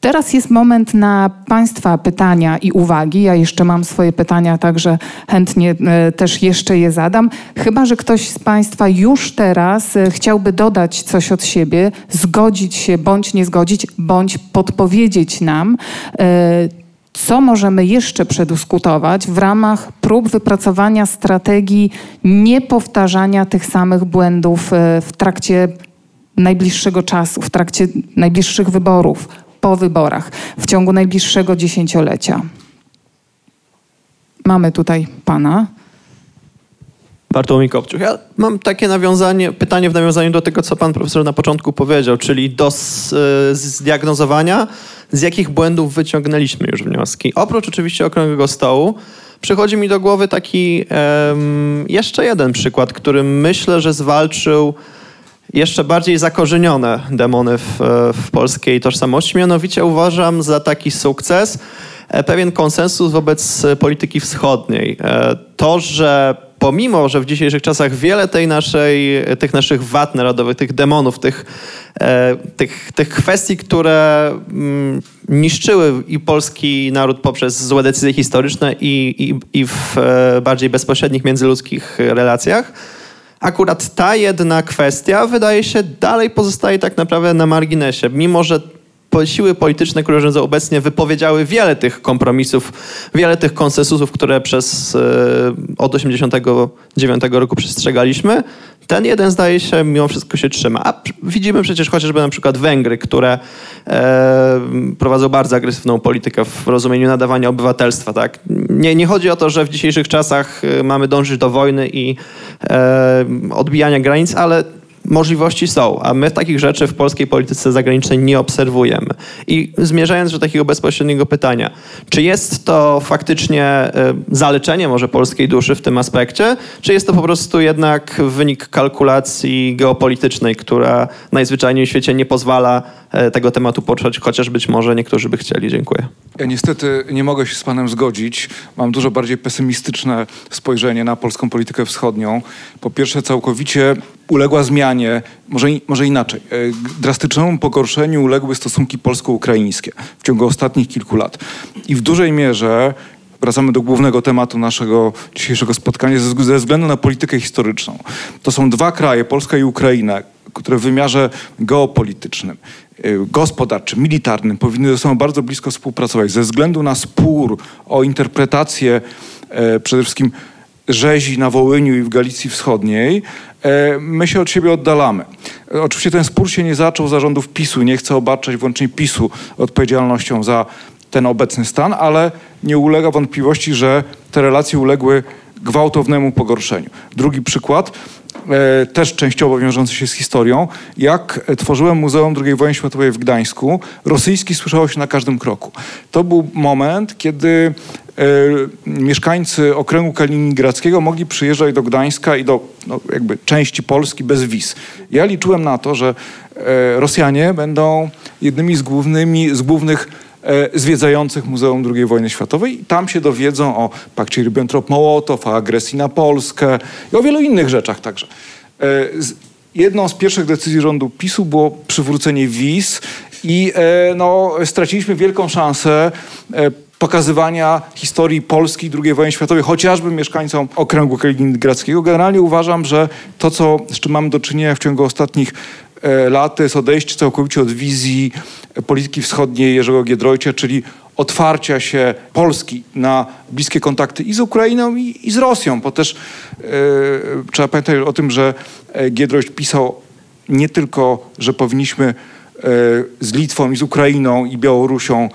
Teraz jest moment na Państwa pytania i uwagi. Ja jeszcze mam swoje pytania, także chętnie e, też jeszcze je zadam. Chyba, że ktoś z Państwa już teraz e, chciałby dodać coś od siebie, zgodzić się bądź nie zgodzić, bądź podpowiedzieć nam, e, co możemy jeszcze przedyskutować w ramach prób wypracowania strategii niepowtarzania tych samych błędów w trakcie najbliższego czasu, w trakcie najbliższych wyborów, po wyborach w ciągu najbliższego dziesięciolecia. Mamy tutaj pana.
Bartłomiej Kopciuch. Ja mam takie nawiązanie, pytanie w nawiązaniu do tego, co pan profesor na początku powiedział, czyli do zdiagnozowania, z jakich błędów wyciągnęliśmy już wnioski. Oprócz oczywiście okrągłego stołu, przychodzi mi do głowy taki um, jeszcze jeden przykład, który myślę, że zwalczył jeszcze bardziej zakorzenione demony w, w polskiej tożsamości. Mianowicie uważam za taki sukces e, pewien konsensus wobec polityki wschodniej. E, to, że pomimo, że w dzisiejszych czasach wiele tej naszej, tych naszych wad narodowych, tych demonów, tych, e, tych, tych kwestii, które mm, niszczyły i polski naród poprzez złe decyzje historyczne i, i, i w bardziej bezpośrednich międzyludzkich relacjach, akurat ta jedna kwestia wydaje się dalej pozostaje tak naprawdę na marginesie, mimo że siły polityczne, które rządzą obecnie, wypowiedziały wiele tych kompromisów, wiele tych konsensusów, które przez od 89 roku przestrzegaliśmy. Ten jeden zdaje się mimo wszystko się trzyma. A widzimy przecież chociażby na przykład Węgry, które e, prowadzą bardzo agresywną politykę w rozumieniu nadawania obywatelstwa. Tak? Nie, nie chodzi o to, że w dzisiejszych czasach mamy dążyć do wojny i e, odbijania granic, ale możliwości są, a my takich rzeczy w polskiej polityce zagranicznej nie obserwujemy. I zmierzając do takiego bezpośredniego pytania, czy jest to faktycznie y, zaleczenie może polskiej duszy w tym aspekcie, czy jest to po prostu jednak wynik kalkulacji geopolitycznej, która najzwyczajniej w świecie nie pozwala e, tego tematu począć, chociaż być może niektórzy by chcieli. Dziękuję.
Ja niestety nie mogę się z panem zgodzić. Mam dużo bardziej pesymistyczne spojrzenie na polską politykę wschodnią. Po pierwsze, całkowicie uległa zmianie, może, może inaczej, e, drastycznemu pogorszeniu uległy stosunki polsko-ukraińskie w ciągu ostatnich kilku lat. I w dużej mierze wracamy do głównego tematu naszego dzisiejszego spotkania, ze względu na politykę historyczną. To są dwa kraje, Polska i Ukraina, które w wymiarze geopolitycznym, e, gospodarczym, militarnym powinny ze sobą bardzo blisko współpracować. Ze względu na spór o interpretację e, przede wszystkim rzezi na Wołyniu i w Galicji Wschodniej, e, my się od siebie oddalamy. Oczywiście ten spór się nie zaczął zarządów PiSu, nie chcę obarczać wyłącznie PiSu odpowiedzialnością za ten obecny stan, ale nie ulega wątpliwości, że te relacje uległy gwałtownemu pogorszeniu. Drugi przykład, też częściowo wiążący się z historią, jak tworzyłem Muzeum II wojny światowej w Gdańsku, rosyjski słyszało się na każdym kroku. To był moment, kiedy e, mieszkańcy okręgu kaliningradzkiego mogli przyjeżdżać do Gdańska i do no, jakby części Polski bez wiz. Ja liczyłem na to, że e, Rosjanie będą jednymi z, głównymi, z głównych E, zwiedzających Muzeum II wojny światowej tam się dowiedzą o pakcie Ribbentrop-Mołotow, o agresji na Polskę i o wielu innych rzeczach także. E, jedną z pierwszych decyzji rządu PiSu było przywrócenie wiz i e, no, straciliśmy wielką szansę pokazywania historii Polski II wojny światowej, chociażby mieszkańcom okręgu kaliningradzkiego. Generalnie uważam, że to, co, z czym mamy do czynienia w ciągu ostatnich lat, to jest odejście całkowicie od wizji polityki wschodniej Jerzego Giedroycia, czyli otwarcia się Polski na bliskie kontakty i z Ukrainą, i, i z Rosją, bo też e, trzeba pamiętać o tym, że e, Giedroyć pisał nie tylko, że powinniśmy e, z Litwą i z Ukrainą i Białorusią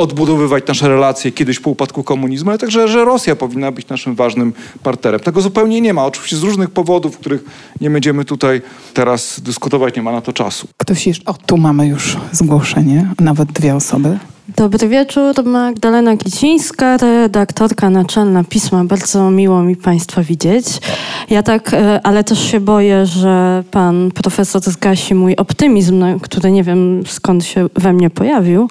odbudowywać nasze relacje kiedyś po upadku komunizmu, ale także, że Rosja powinna być naszym ważnym partnerem. Tego zupełnie nie ma. Oczywiście z różnych powodów, których nie będziemy tutaj teraz dyskutować, nie ma na to czasu.
Ktoś jeszcze... O, tu mamy już zgłoszenie, nawet dwie osoby.
Dobry wieczór, Magdalena Kicińska, redaktorka naczelna Pisma. Bardzo miło mi Państwa widzieć. Ja tak, e, ale też się boję, że Pan profesor zgasi mój optymizm, który nie wiem skąd się we mnie pojawił,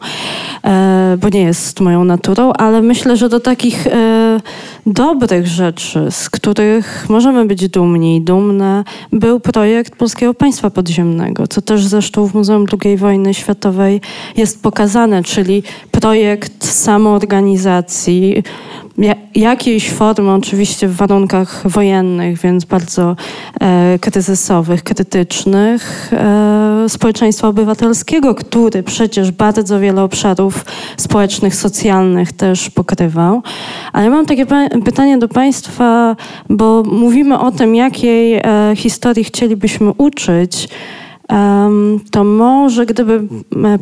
e, bo nie jest moją naturą, ale myślę, że do takich e, dobrych rzeczy, z których możemy być dumni i dumne, był projekt Polskiego Państwa Podziemnego, co też zresztą w Muzeum II Wojny Światowej jest pokazane, czyli projekt samoorganizacji, jakiejś formy, oczywiście w warunkach wojennych, więc bardzo e, kryzysowych, krytycznych, e, społeczeństwa obywatelskiego, który przecież bardzo wiele obszarów społecznych, socjalnych też pokrywał. Ale mam takie pytanie do Państwa, bo mówimy o tym, jakiej e, historii chcielibyśmy uczyć to może gdyby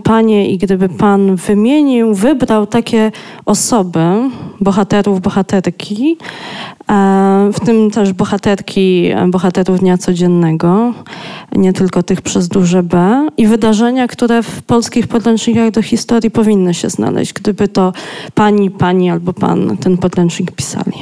panie i gdyby pan wymienił, wybrał takie osoby, bohaterów, bohaterki, w tym też bohaterki, bohaterów dnia codziennego, nie tylko tych przez duże B i wydarzenia, które w polskich podręcznikach do historii powinny się znaleźć, gdyby to pani, pani albo pan ten podręcznik pisali.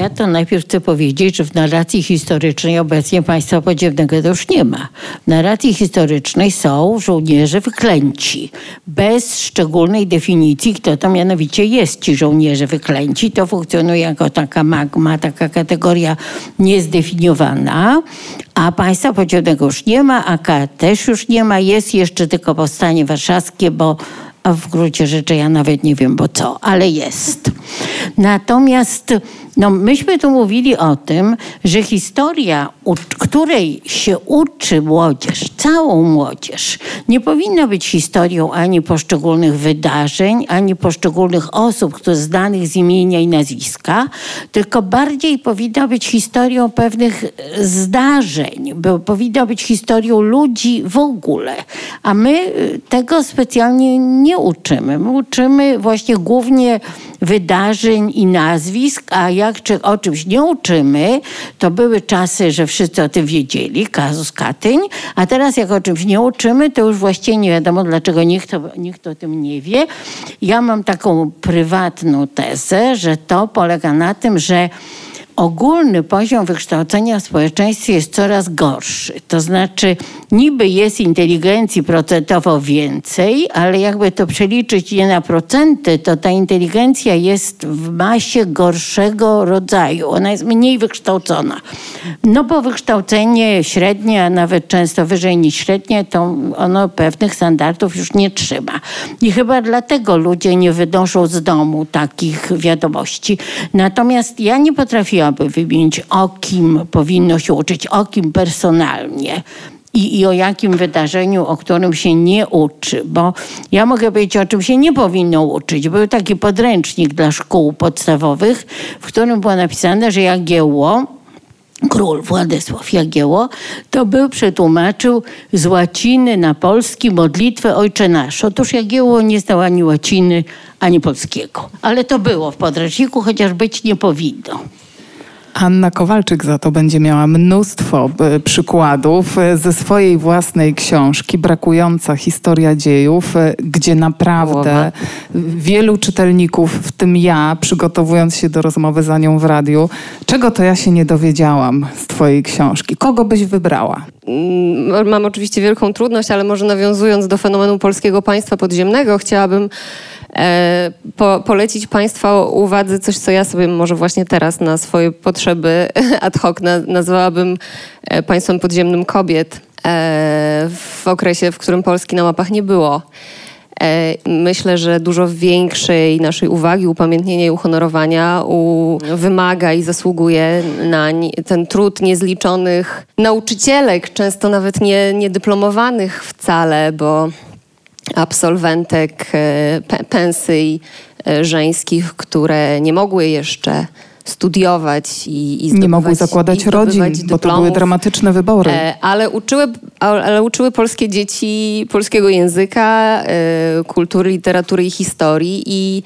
Ja to najpierw chcę powiedzieć, że w narracji historycznej obecnie państwa podziemnego to już nie ma. W narracji historycznej są żołnierze wyklęci. Bez szczególnej definicji, kto to mianowicie jest ci żołnierze wyklęci. To funkcjonuje jako taka magma, taka kategoria niezdefiniowana. A państwa podziemnego już nie ma, AK też już nie ma. Jest jeszcze tylko powstanie warszawskie, bo a w gruncie rzeczy ja nawet nie wiem, bo co, ale jest. Natomiast no, myśmy tu mówili o tym, że historia, której się uczy młodzież, całą młodzież, nie powinna być historią ani poszczególnych wydarzeń, ani poszczególnych osób, które znanych z imienia i nazwiska, tylko bardziej powinna być historią pewnych zdarzeń, bo powinna być historią ludzi w ogóle. A my y, tego specjalnie nie uczymy. My uczymy właśnie głównie wydarzeń i nazwisk, a jak czy o czymś nie uczymy, to były czasy, że wszyscy o tym wiedzieli, kazus Katyń, a teraz jak o czymś nie uczymy, to już właściwie nie wiadomo, dlaczego nikt, nikt o tym nie wie. Ja mam taką prywatną tezę, że to polega na tym, że ogólny poziom wykształcenia w społeczeństwie jest coraz gorszy. To znaczy, niby jest inteligencji procentowo więcej, ale jakby to przeliczyć je na procenty, to ta inteligencja jest w masie gorszego rodzaju. Ona jest mniej wykształcona. No bo wykształcenie średnie, a nawet często wyżej niż średnie, to ono pewnych standardów już nie trzyma. I chyba dlatego ludzie nie wynoszą z domu takich wiadomości. Natomiast ja nie potrafiłam aby wymienić, o kim powinno się uczyć, o kim personalnie. I, I, o jakim wydarzeniu, o którym się nie uczy, bo ja mogę powiedzieć, o czym się nie powinno uczyć. Był taki podręcznik dla szkół podstawowych, w którym było napisane, że Jagiełło, król Władysław Jagiełło, to był, przetłumaczył z łaciny na polski modlitwę Ojcze Nasz. Otóż Jagiełło nie znał ani łaciny, ani polskiego. Ale to było w podręczniku, chociaż być nie powinno.
Anna Kowalczyk za to będzie miała mnóstwo e, przykładów e, ze swojej własnej książki Brakująca historia dziejów, e, gdzie naprawdę wielu czytelników, w tym ja, przygotowując się do rozmowy za nią w radiu, czego to ja się nie dowiedziałam z twojej książki? Kogo byś wybrała?
Mm, mam oczywiście wielką trudność, ale może nawiązując do fenomenu polskiego państwa podziemnego, chciałabym po, polecić Państwa uwadze coś, co ja sobie może właśnie teraz na swoje potrzeby [LAUGHS] ad hoc nazwałabym e, państwem podziemnym kobiet e, w okresie, w którym Polski na mapach nie było. Myślę, że dużo większej naszej uwagi, upamiętnienia i uhonorowania u, wymaga i zasługuje na ten trud niezliczonych nauczycielek, często nawet nie, niedyplomowanych wcale, bo absolwentek e, pensji e, żeńskich, które nie mogły jeszcze studiować i, i
Nie mogły zakładać rodzin, dyplomów, bo to były dramatyczne wybory. E,
ale uczyły, ale uczyły polskie dzieci polskiego języka, kultury, literatury i historii i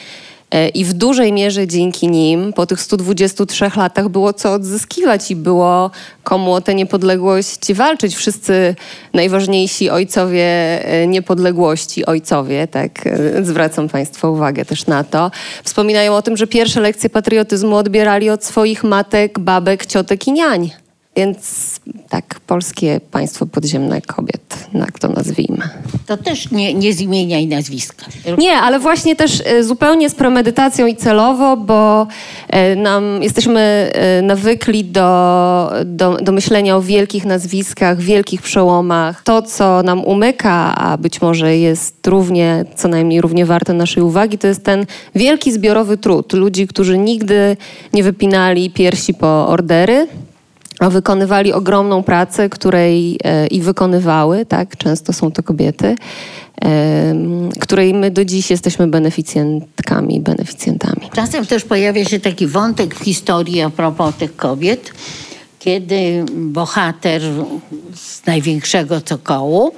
I w dużej mierze dzięki nim po tych 123 latach było co odzyskiwać i było komu o tę niepodległość walczyć. Wszyscy najważniejsi ojcowie e, niepodległości, ojcowie, tak, e, zwracam Państwa uwagę też na to, wspominają o tym, że pierwsze lekcje patriotyzmu odbierali od swoich matek, babek, ciotek i niań. Więc tak, polskie państwo podziemne kobiet, jak to nazwijmy.
To też nie, nie z imienia i nazwiska.
Nie, ale właśnie też e, zupełnie z premedytacją i celowo, bo e, nam jesteśmy e, nawykli do, do, do myślenia o wielkich nazwiskach, wielkich przełomach. To, co nam umyka, a być może jest równie, co najmniej równie warte naszej uwagi, to jest ten wielki zbiorowy trud ludzi, którzy nigdy nie wypinali piersi po ordery, wykonywali ogromną pracę, której e, i wykonywały, tak, często są to kobiety, której my do dziś jesteśmy beneficjentkami, beneficjentami.
Czasem też pojawia się taki wątek w historii a propos tych kobiet, kiedy bohater z największego cokołu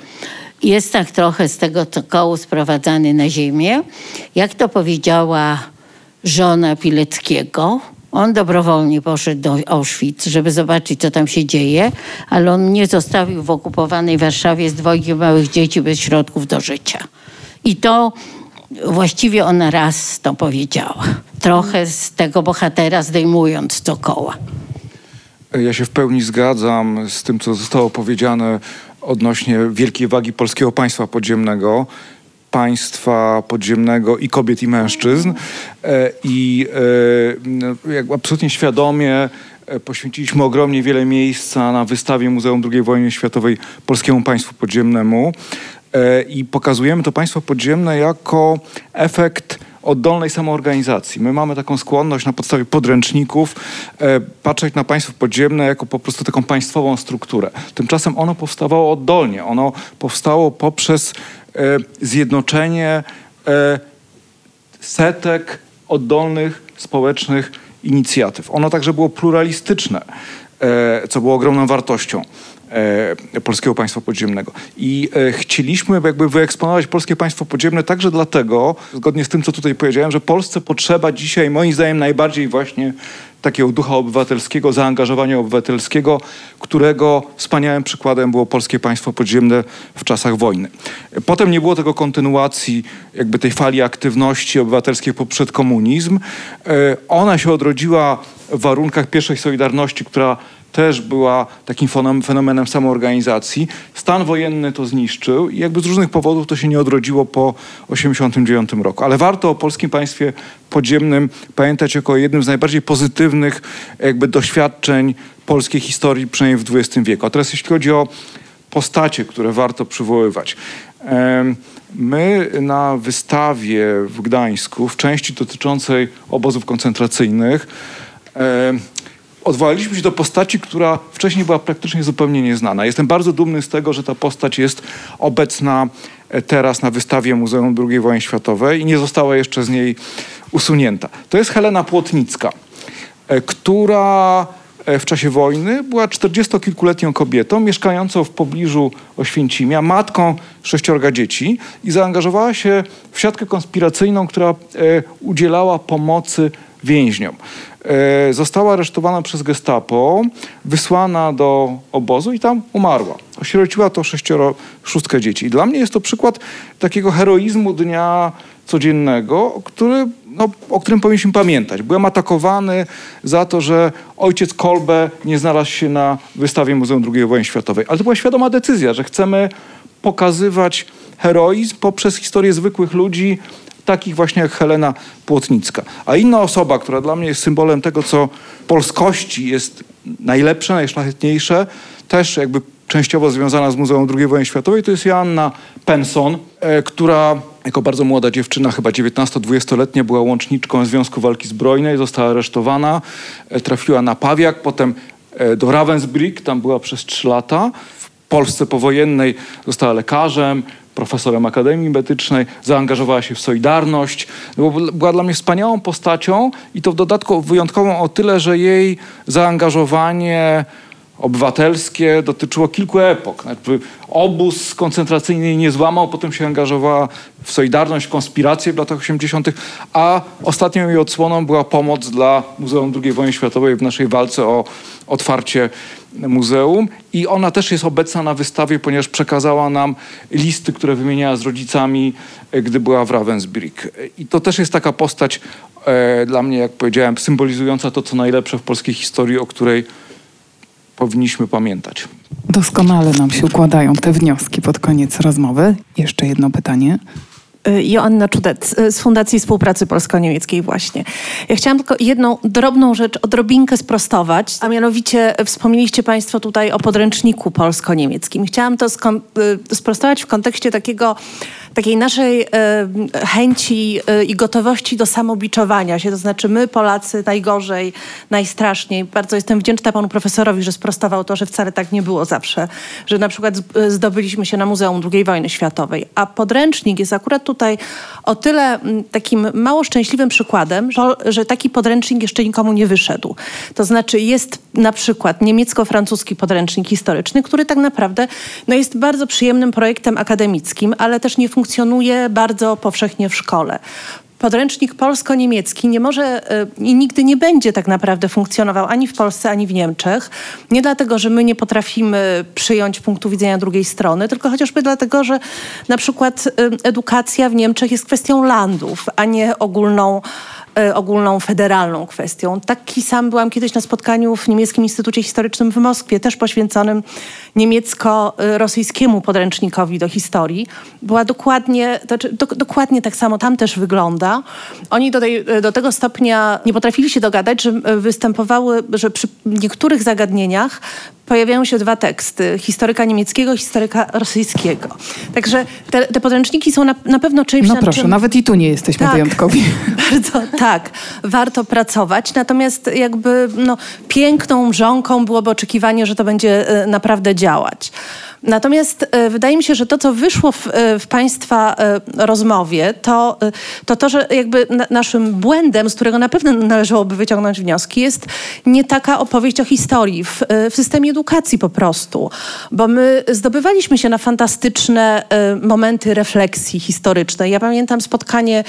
jest tak trochę z tego cokołu sprowadzany na ziemię. Jak to powiedziała żona Pileckiego, on dobrowolnie poszedł do Auschwitz, żeby zobaczyć, co tam się dzieje, ale on nie zostawił w okupowanej Warszawie z dwojgiem małych dzieci bez środków do życia. I to właściwie ona raz to powiedziała. Trochę z tego bohatera zdejmując do koła.
Ja się w pełni zgadzam z tym, co zostało powiedziane odnośnie wielkiej wagi polskiego państwa podziemnego państwa podziemnego i kobiet i mężczyzn e, i e, jakby absolutnie świadomie e, poświęciliśmy ogromnie wiele miejsca na wystawie Muzeum II Wojny Światowej Polskiemu Państwu Podziemnemu. i pokazujemy to państwo podziemne jako efekt oddolnej samoorganizacji. My mamy taką skłonność na podstawie podręczników e, patrzeć na państwo podziemne jako po prostu taką państwową strukturę. Tymczasem ono powstawało oddolnie. Ono powstało poprzez e, zjednoczenie e, setek oddolnych społecznych inicjatyw. Ono także było pluralistyczne, e, co było ogromną wartością polskiego państwa podziemnego. I e, chcieliśmy jakby wyeksponować polskie państwo podziemne także dlatego, zgodnie z tym, co tutaj powiedziałem, że Polsce potrzeba dzisiaj, moim zdaniem, najbardziej właśnie takiego ducha obywatelskiego, zaangażowania obywatelskiego, którego wspaniałym przykładem było polskie państwo podziemne w czasach wojny. Potem nie było tego kontynuacji jakby tej fali aktywności obywatelskiej poprzez komunizm. E, ona się odrodziła w warunkach pierwszej Solidarności, która też była takim fenomenem samoorganizacji. Stan wojenny to zniszczył i jakby z różnych powodów to się nie odrodziło po 1989 roku. Ale warto o polskim państwie podziemnym pamiętać jako jednym z najbardziej pozytywnych jakby doświadczeń polskiej historii, przynajmniej w XX wieku. A teraz jeśli chodzi o postacie, które warto przywoływać. My na wystawie w Gdańsku, w części dotyczącej obozów koncentracyjnych, odwołaliśmy się do postaci, która wcześniej była praktycznie zupełnie nieznana. Jestem bardzo dumny z tego, że ta postać jest obecna e, teraz na wystawie Muzeum II Wojny Światowej i nie została jeszcze z niej usunięta. To jest Helena Płotnicka, e, która e, w czasie wojny była czterdziestokilkuletnią kobietą mieszkającą w pobliżu Oświęcimia, matką sześciorga dzieci i zaangażowała się w siatkę konspiracyjną, która udzielała pomocy więźniom. E, została aresztowana przez gestapo, wysłana do obozu i tam umarła. Osierociła to sześcioro, szóstkę dzieci. I dla mnie jest to przykład takiego heroizmu dnia codziennego, który, no, o którym powinniśmy pamiętać. Byłem atakowany za to, że ojciec Kolbe nie znalazł się na wystawie Muzeum II Wojny Światowej. Ale to była świadoma decyzja, że chcemy pokazywać heroizm poprzez historię zwykłych ludzi, takich właśnie jak Helena Płotnicka. A inna osoba, która dla mnie jest symbolem tego, co polskości jest najlepsze, najszlachetniejsze, też jakby częściowo związana z Muzeum II Wojny Światowej, to jest Joanna Penson, e, która jako bardzo młoda dziewczyna, chyba 19-20-letnia, była łączniczką Związku Walki Zbrojnej, została aresztowana, e, trafiła na Pawiak, potem e, do Ravensbrück, tam była przez trzy lata. W Polsce powojennej została lekarzem, profesorem Akademii Medycznej, zaangażowała się w Solidarność. Była dla mnie wspaniałą postacią i to w dodatku wyjątkową o tyle, że jej zaangażowanie obywatelskie dotyczyło kilku epok. Obóz koncentracyjny nie złamał, potem się angażowała w Solidarność, w konspirację w latach 80., a ostatnią jej odsłoną była pomoc dla Muzeum II Wojny Światowej w naszej walce o otwarcie muzeum i ona też jest obecna na wystawie, ponieważ przekazała nam listy, które wymieniała z rodzicami, e, gdy była w Ravensbrück. I to też jest taka postać e, dla mnie, jak powiedziałem, symbolizująca to, co najlepsze w polskiej historii, o której powinniśmy pamiętać.
Doskonale nam się układają te wnioski pod koniec rozmowy. Jeszcze jedno pytanie.
Y, Joanna Czudec y, z Fundacji Współpracy Polsko-Niemieckiej właśnie. Ja chciałam tylko jedną drobną rzecz odrobinkę sprostować, a mianowicie wspomnieliście Państwo tutaj o podręczniku polsko-niemieckim. Chciałam to y, sprostować w kontekście takiego takiej naszej e, chęci e, i gotowości do samobiczowania się. To znaczy my, Polacy, najgorzej, najstraszniej. Bardzo jestem wdzięczna panu profesorowi, że sprostował to, że wcale tak nie było zawsze. Że na przykład zdobyliśmy się na Muzeum II wojny światowej. A podręcznik jest akurat tutaj o tyle takim mało szczęśliwym przykładem, że taki podręcznik jeszcze nikomu nie wyszedł. To znaczy jest na przykład niemiecko-francuski podręcznik historyczny, który tak naprawdę no, jest bardzo przyjemnym projektem akademickim, ale też nie funkcjonuje funkcjonuje bardzo powszechnie w szkole podręcznik polsko-niemiecki nie może e, i nigdy nie będzie tak naprawdę funkcjonował ani w Polsce, ani w Niemczech. Nie dlatego, że my nie potrafimy przyjąć punktu widzenia drugiej strony, tylko chociażby dlatego, że na przykład edukacja w Niemczech jest kwestią landów, a nie ogólną ogólną, federalną kwestią. Taki sam byłam kiedyś na spotkaniu w Niemieckim Instytucie Historycznym w Moskwie, też poświęconym niemiecko-rosyjskiemu podręcznikowi do historii. Była dokładnie, do, dokładnie tak samo tam też wygląda. Oni do, tej, do tego stopnia nie potrafili się dogadać, że występowały, że przy niektórych zagadnieniach pojawiają się dwa teksty, historyka niemieckiego i historyka rosyjskiego. Także te, te podręczniki są na, na pewno czymś,
No proszę,
czym...
nawet i tu nie jesteśmy
Tak.
wyjątkowi. [LAUGHS]
Bardzo tak, warto pracować. Natomiast jakby no, piękną mrzonką byłoby oczekiwanie, że to będzie e, naprawdę działać. Natomiast e, wydaje mi się, że to, co wyszło w, e, w Państwa e, rozmowie, to, to to, że jakby na, naszym błędem, z którego na pewno należałoby wyciągnąć wnioski, jest nie taka opowieść o historii w, w systemie edukacji po prostu. Bo my zdobywaliśmy się na fantastyczne momenty refleksji historycznej. Ja pamiętam spotkanie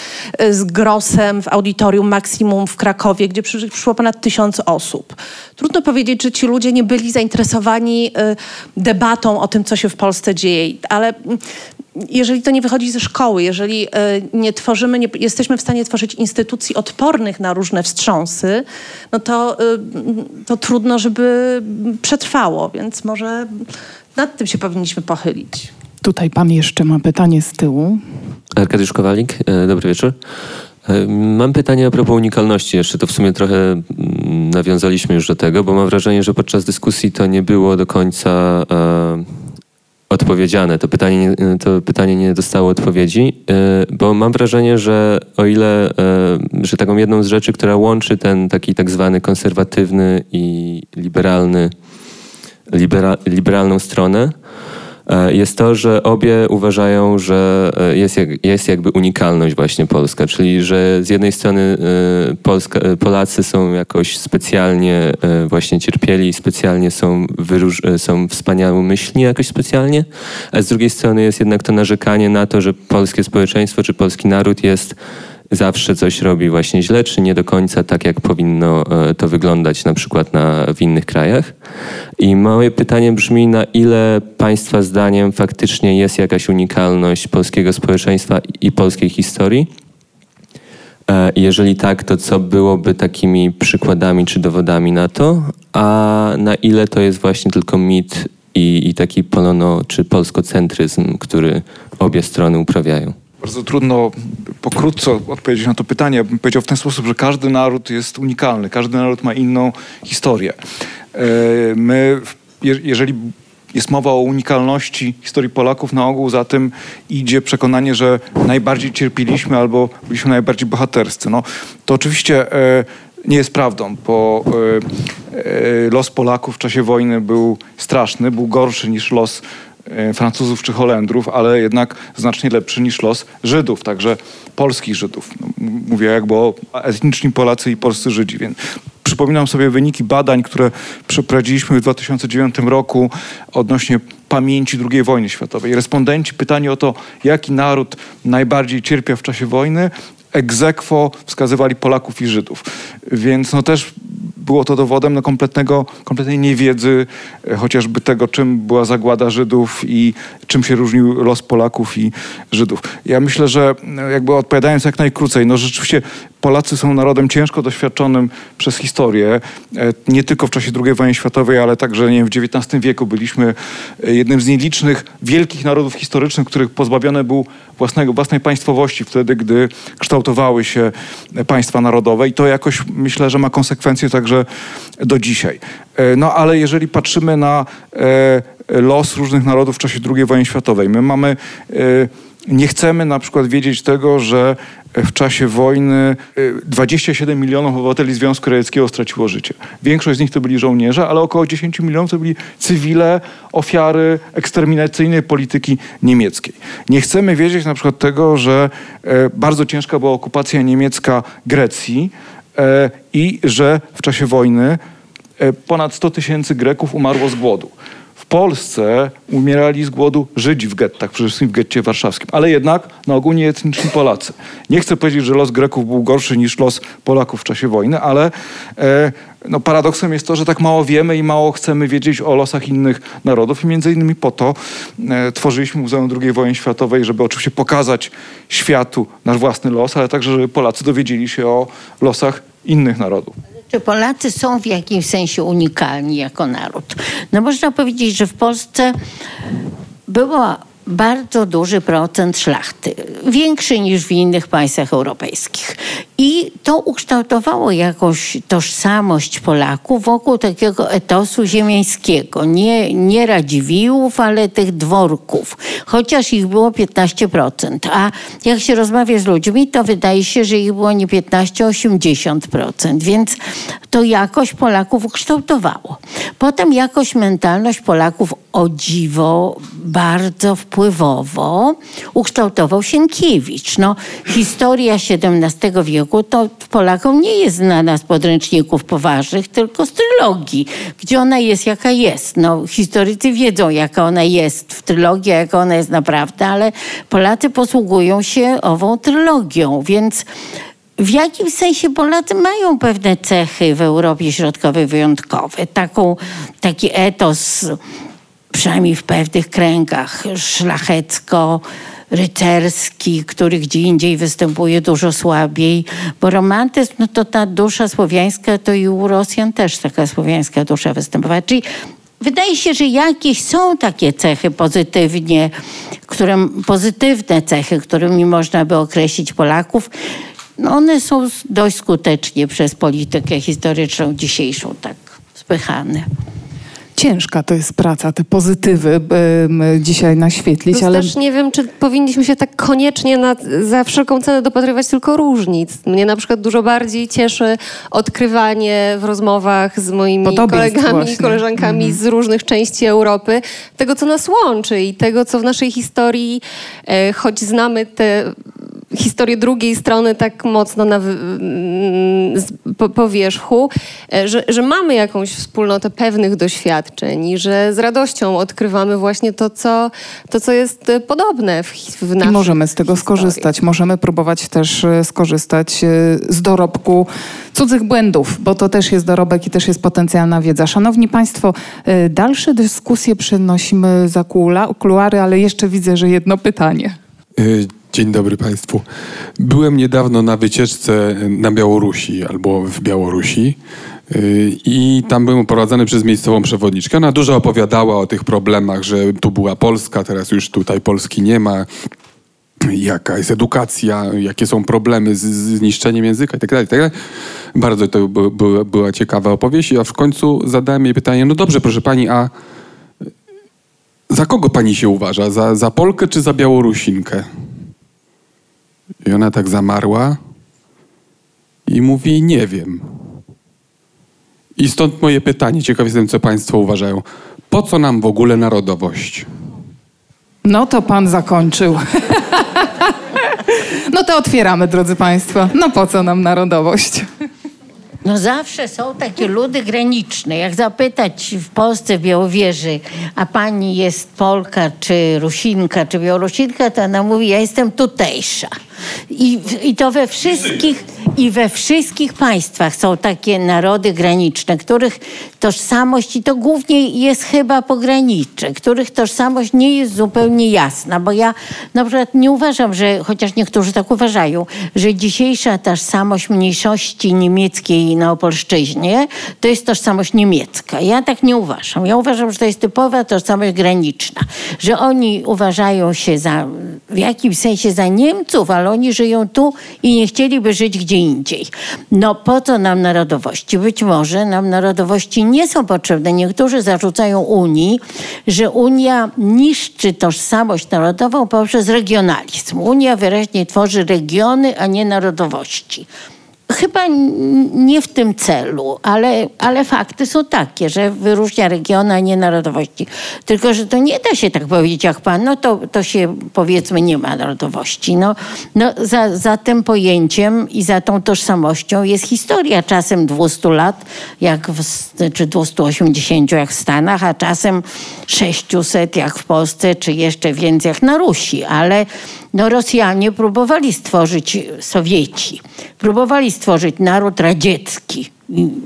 z Grossem w audytorium Maksimum w Krakowie, gdzie przy, przyszło ponad tysiąc osób. Trudno powiedzieć, że ci ludzie nie byli zainteresowani debatą o tym, co się w Polsce dzieje, ale mm, jeżeli to nie wychodzi ze szkoły, jeżeli e, nie tworzymy, nie jesteśmy w stanie tworzyć instytucji odpornych na różne wstrząsy, no to, e, to trudno, żeby przetrwało, więc może nad tym się powinniśmy pochylić.
Tutaj pan jeszcze ma pytanie z tyłu.
Arkadiusz Kowalik, e, dobry wieczór. Mam pytanie a propos unikalności. Jeszcze to w sumie trochę mm, nawiązaliśmy już do tego, bo mam wrażenie, że podczas dyskusji to nie było do końca odpowiedziane. To pytanie, nie- to pytanie nie dostało odpowiedzi, e, bo mam wrażenie, że o ile, e, że taką jedną z rzeczy, która łączy ten taki tak zwany konserwatywny i liberalny, libera, liberalną stronę, jest to, że obie uważają, że e, jest, jak, jest jakby unikalność właśnie polska, czyli że z jednej strony e, Polska, e, Polacy są jakoś specjalnie e, właśnie cierpieli, specjalnie są, wyróż, e, są wspaniałomyślni jakoś specjalnie, a z drugiej strony jest jednak to narzekanie na to, że polskie społeczeństwo czy polski naród jest zawsze coś robi właśnie źle, czy nie do końca tak, jak powinno e, to wyglądać na przykład na, w innych krajach. I moje pytanie brzmi, na ile Państwa zdaniem faktycznie jest jakaś unikalność polskiego społeczeństwa i polskiej historii? E, Jeżeli tak, to co byłoby takimi przykładami czy dowodami na to? A na ile to jest właśnie tylko mit i, i taki polono czy polskocentryzm, który obie strony uprawiają?
Bardzo trudno pokrótce odpowiedzieć na to pytanie. Ja bym powiedział w ten sposób, że każdy naród jest unikalny, każdy naród ma inną historię. E, My, jeżeli jest mowa o unikalności historii Polaków, na ogół za tym idzie przekonanie, że najbardziej cierpieliśmy albo byliśmy najbardziej bohaterscy. No, to oczywiście e, nie jest prawdą, bo e, los Polaków w czasie wojny był straszny, był gorszy niż los Francuzów czy Holendrów, ale jednak znacznie lepszy niż los Żydów, także polskich Żydów. No, mówię jakby o etniczni Polacy i polscy Żydzi, więc przypominam sobie wyniki badań, które przeprowadziliśmy w 2009 roku odnośnie pamięci II wojny światowej. Respondenci pytani o to, jaki naród najbardziej cierpiał w czasie wojny, egzekwo wskazywali Polaków i Żydów. Więc no też było to dowodem no kompletnego, kompletnej niewiedzy e, chociażby tego, czym była zagłada Żydów i czym się różnił los Polaków i Żydów. Ja myślę, że no, jakby odpowiadając jak najkrócej, no rzeczywiście Polacy są narodem ciężko doświadczonym przez historię. E, Nie tylko w czasie II wojny światowej, ale także nie wiem, w XIX wieku byliśmy e, jednym z nielicznych wielkich narodów historycznych, których pozbawione był własnego, własnej państwowości wtedy, gdy kształtowały się państwa narodowe i to jakoś myślę, że ma konsekwencje także do dzisiaj. E, No ale jeżeli patrzymy na e, los różnych narodów w czasie II wojny światowej, my mamy, e, nie chcemy na przykład wiedzieć tego, że w czasie wojny e, 27 milionów obywateli Związku Radzieckiego straciło życie. Większość z nich to byli żołnierze, ale około 10 milionów to byli cywile, ofiary eksterminacyjnej polityki niemieckiej. Nie chcemy wiedzieć na przykład tego, że e, bardzo ciężka była okupacja niemiecka Grecji e, i że w czasie wojny e, ponad 100 tysięcy Greków umarło z głodu. W Polsce umierali z głodu Żydzi w gettach, przede wszystkim w getcie warszawskim, ale jednak na ogół nie etniczni Polacy. Nie chcę powiedzieć, że los Greków był gorszy niż los Polaków w czasie wojny, ale e, no, paradoksem jest to, że tak mało wiemy i mało chcemy wiedzieć o losach innych narodów i między innymi po to e, tworzyliśmy Muzeum II wojny światowej, żeby oczywiście pokazać światu nasz własny los, ale także, żeby Polacy dowiedzieli się o losach innych narodów.
Czy Polacy są w jakimś sensie unikalni jako naród? No można powiedzieć, że w Polsce było bardzo duży procent szlachty, większy niż w innych państwach europejskich. I to ukształtowało jakąś tożsamość Polaków wokół takiego etosu ziemiańskiego. Nie, nie Radziwiłłów, ale tych dworków. Chociaż ich było 15%. A jak się rozmawia z ludźmi, to wydaje się, że ich było nie 15, a 80%. Więc to jakoś Polaków ukształtowało. Potem jakoś mentalność Polaków o dziwo bardzo wpływowo ukształtował Sienkiewicz. No, historia XVII wieku to Polakom nie jest znana z podręczników poważnych, tylko z trylogii, gdzie ona jest jaka jest. No, historycy wiedzą jaka ona jest w trylogii, jaka ona jest naprawdę, ale Polacy posługują się ową trylogią, więc w jakimś sensie Polacy mają pewne cechy w Europie Środkowej wyjątkowe. Taką, taki etos, przynajmniej w pewnych kręgach, szlachecko rycerski, który gdzie indziej występuje dużo słabiej, bo romantyzm, no to ta dusza słowiańska, to i u Rosjan też taka słowiańska dusza występowała. Czyli wydaje się, że jakieś są takie cechy pozytywnie, które, pozytywne cechy, którymi można by określić Polaków, no one są dość skutecznie przez politykę historyczną dzisiejszą tak spychane.
Ciężka to jest praca, te pozytywy y, dzisiaj naświetlić,
ale... też nie wiem, czy powinniśmy się tak koniecznie na, za wszelką cenę dopatrywać tylko różnic. Mnie na przykład dużo bardziej cieszy odkrywanie w rozmowach z moimi kolegami i koleżankami mm. z różnych części Europy tego, co nas łączy i tego, co w naszej historii, e, choć znamy te historię drugiej strony tak mocno na po, po wierzchu, e, że, że mamy jakąś wspólnotę pewnych doświadczeń i że z radością odkrywamy właśnie to, co, to, co jest e, podobne w, w naszej
I możemy z tego
historii.
skorzystać. Możemy próbować też e, skorzystać z dorobku cudzych błędów, bo to też jest dorobek i też jest potencjalna wiedza. Szanowni Państwo, dalsze dyskusje przenosimy za kuluary, ale jeszcze widzę, że jedno pytanie.
Dzień dobry Państwu. Byłem niedawno na wycieczce na Białorusi albo w Białorusi y, i tam byłem oprowadzany przez miejscową przewodniczkę. Ona dużo opowiadała o tych problemach, że tu była Polska, teraz już tutaj Polski nie ma. Jaka jest edukacja, jakie są problemy z, zniszczeniem języka itd., tak itd. Tak Bardzo to była, była ciekawa opowieść. A w końcu zadałem jej pytanie, no dobrze, proszę pani, a za kogo pani się uważa? Za, za Polkę czy za Białorusinkę? I ona tak zamarła i mówi: Nie wiem. I stąd moje pytanie, ciekaw jestem, co Państwo uważają. Po co nam w ogóle narodowość?
No to Pan zakończył. [LAUGHS] no to otwieramy, drodzy Państwo. No po co nam narodowość?
No zawsze są takie ludy graniczne. Jak zapytać w Polsce, w Białowieży, a pani jest Polka, czy Rusinka, czy Białorusinka, to ona mówi, ja jestem tutejsza. I, I to we wszystkich, i we wszystkich państwach są takie narody graniczne, których tożsamość, i to głównie jest chyba pogranicze, których tożsamość nie jest zupełnie jasna, bo ja na przykład nie uważam, że, chociaż niektórzy tak uważają, że dzisiejsza tożsamość mniejszości niemieckiej na Opolszczyźnie to jest tożsamość niemiecka. Ja tak nie uważam. Ja uważam, że to jest typowa tożsamość graniczna, że oni uważają się za, w jakimś sensie za Niemców, ale oni żyją tu i nie chcieliby żyć gdzie indziej. No po co nam narodowości? Być może nam narodowości nie są potrzebne. Niektórzy zarzucają Unii, że Unia niszczy tożsamość narodową poprzez regionalizm. Unia wyraźnie tworzy regiony, a nie narodowości. Chyba nie w tym celu, ale, ale fakty są takie, że wyróżnia regiony, a nie narodowości. Tylko, że to nie da się tak powiedzieć jak pan, no to, to się powiedzmy nie ma narodowości. No, no za, za tym pojęciem i za tą tożsamością jest historia. Czasem 200 lat, jak w, czy 280 jak w Stanach, a czasem 600 jak w Polsce, czy jeszcze więcej jak na Rusi. Ale no Rosjanie próbowali stworzyć, Sowieci, próbowali stworzyć naród radziecki.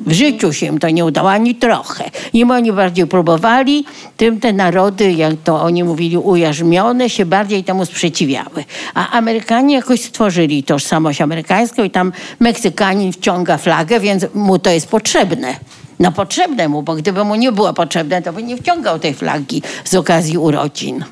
W życiu się to nie udało ani trochę. Im oni bardziej próbowali, tym te narody, jak to oni mówili, ujarzmione się bardziej temu sprzeciwiały. A Amerykanie jakoś stworzyli tożsamość amerykańską i tam Meksykanin wciąga flagę, więc mu to jest potrzebne. No potrzebne mu, bo gdyby mu nie było potrzebne, to by nie wciągał tej flagi z okazji urodzin.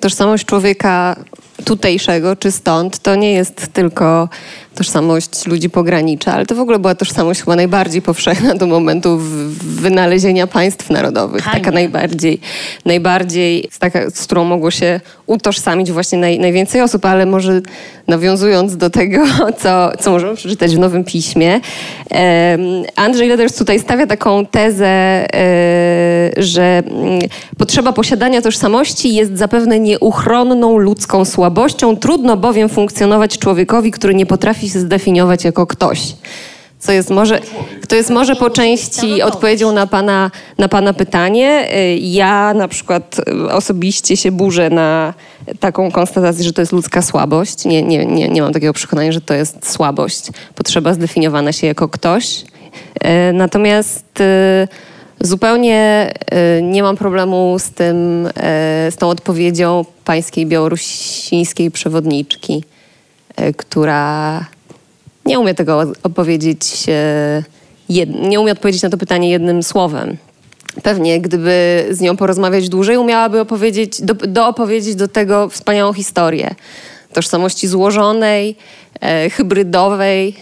tożsamość człowieka tutejszego czy stąd to nie jest tylko tożsamość ludzi pogranicza, ale to w ogóle była tożsamość chyba najbardziej powszechna do momentu wynalezienia państw narodowych. Taka najbardziej, najbardziej taka, z którą mogło się utożsamić właśnie naj, najwięcej osób, ale może nawiązując do tego, [LAUGHS] co, co możemy przeczytać w Nowym Piśmie, Andrzej Ledersz tutaj stawia taką tezę, e, że mm, potrzeba posiadania tożsamości jest zapewne nieuchronną ludzką słabością, trudno bowiem funkcjonować człowiekowi, który nie potrafi się zdefiniować jako ktoś. Co jest może, to jest może po części odpowiedzią na pana, na pana pytanie. Y, Ja na przykład y, osobiście się burzę na taką konstatację, że to jest ludzka słabość. Nie, nie, nie, nie mam takiego przekonania, że to jest słabość. Potrzeba zdefiniowana się jako ktoś. Y, Natomiast zupełnie y, nie mam problemu z tym, y, z tą odpowiedzią pańskiej białorusińskiej przewodniczki, y, która nie umie tego opowiedzieć, jed, nie umie odpowiedzieć na to pytanie jednym słowem. Pewnie, gdyby z nią porozmawiać dłużej, umiałaby opowiedzieć, do, doopowiedzieć do tego wspaniałą historię tożsamości złożonej, hybrydowej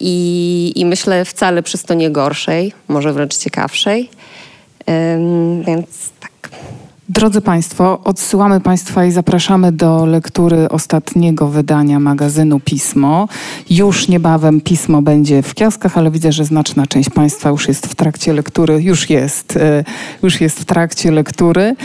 i, i myślę wcale przez to nie gorszej, może wręcz ciekawszej. Więc tak.
Drodzy Państwo, odsyłamy Państwa i zapraszamy do lektury ostatniego wydania magazynu Pismo. Już niebawem Pismo będzie w kioskach, ale widzę, że znaczna część Państwa już jest w trakcie lektury, już jest, e, już jest w trakcie lektury.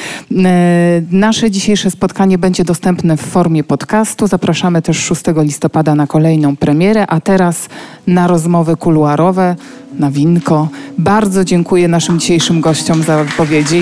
E, Nasze dzisiejsze spotkanie będzie dostępne w formie podcastu. Zapraszamy też 6 listopada na kolejną premierę, a teraz na rozmowy kuluarowe, na winko. Bardzo dziękuję naszym dzisiejszym gościom za odpowiedzi.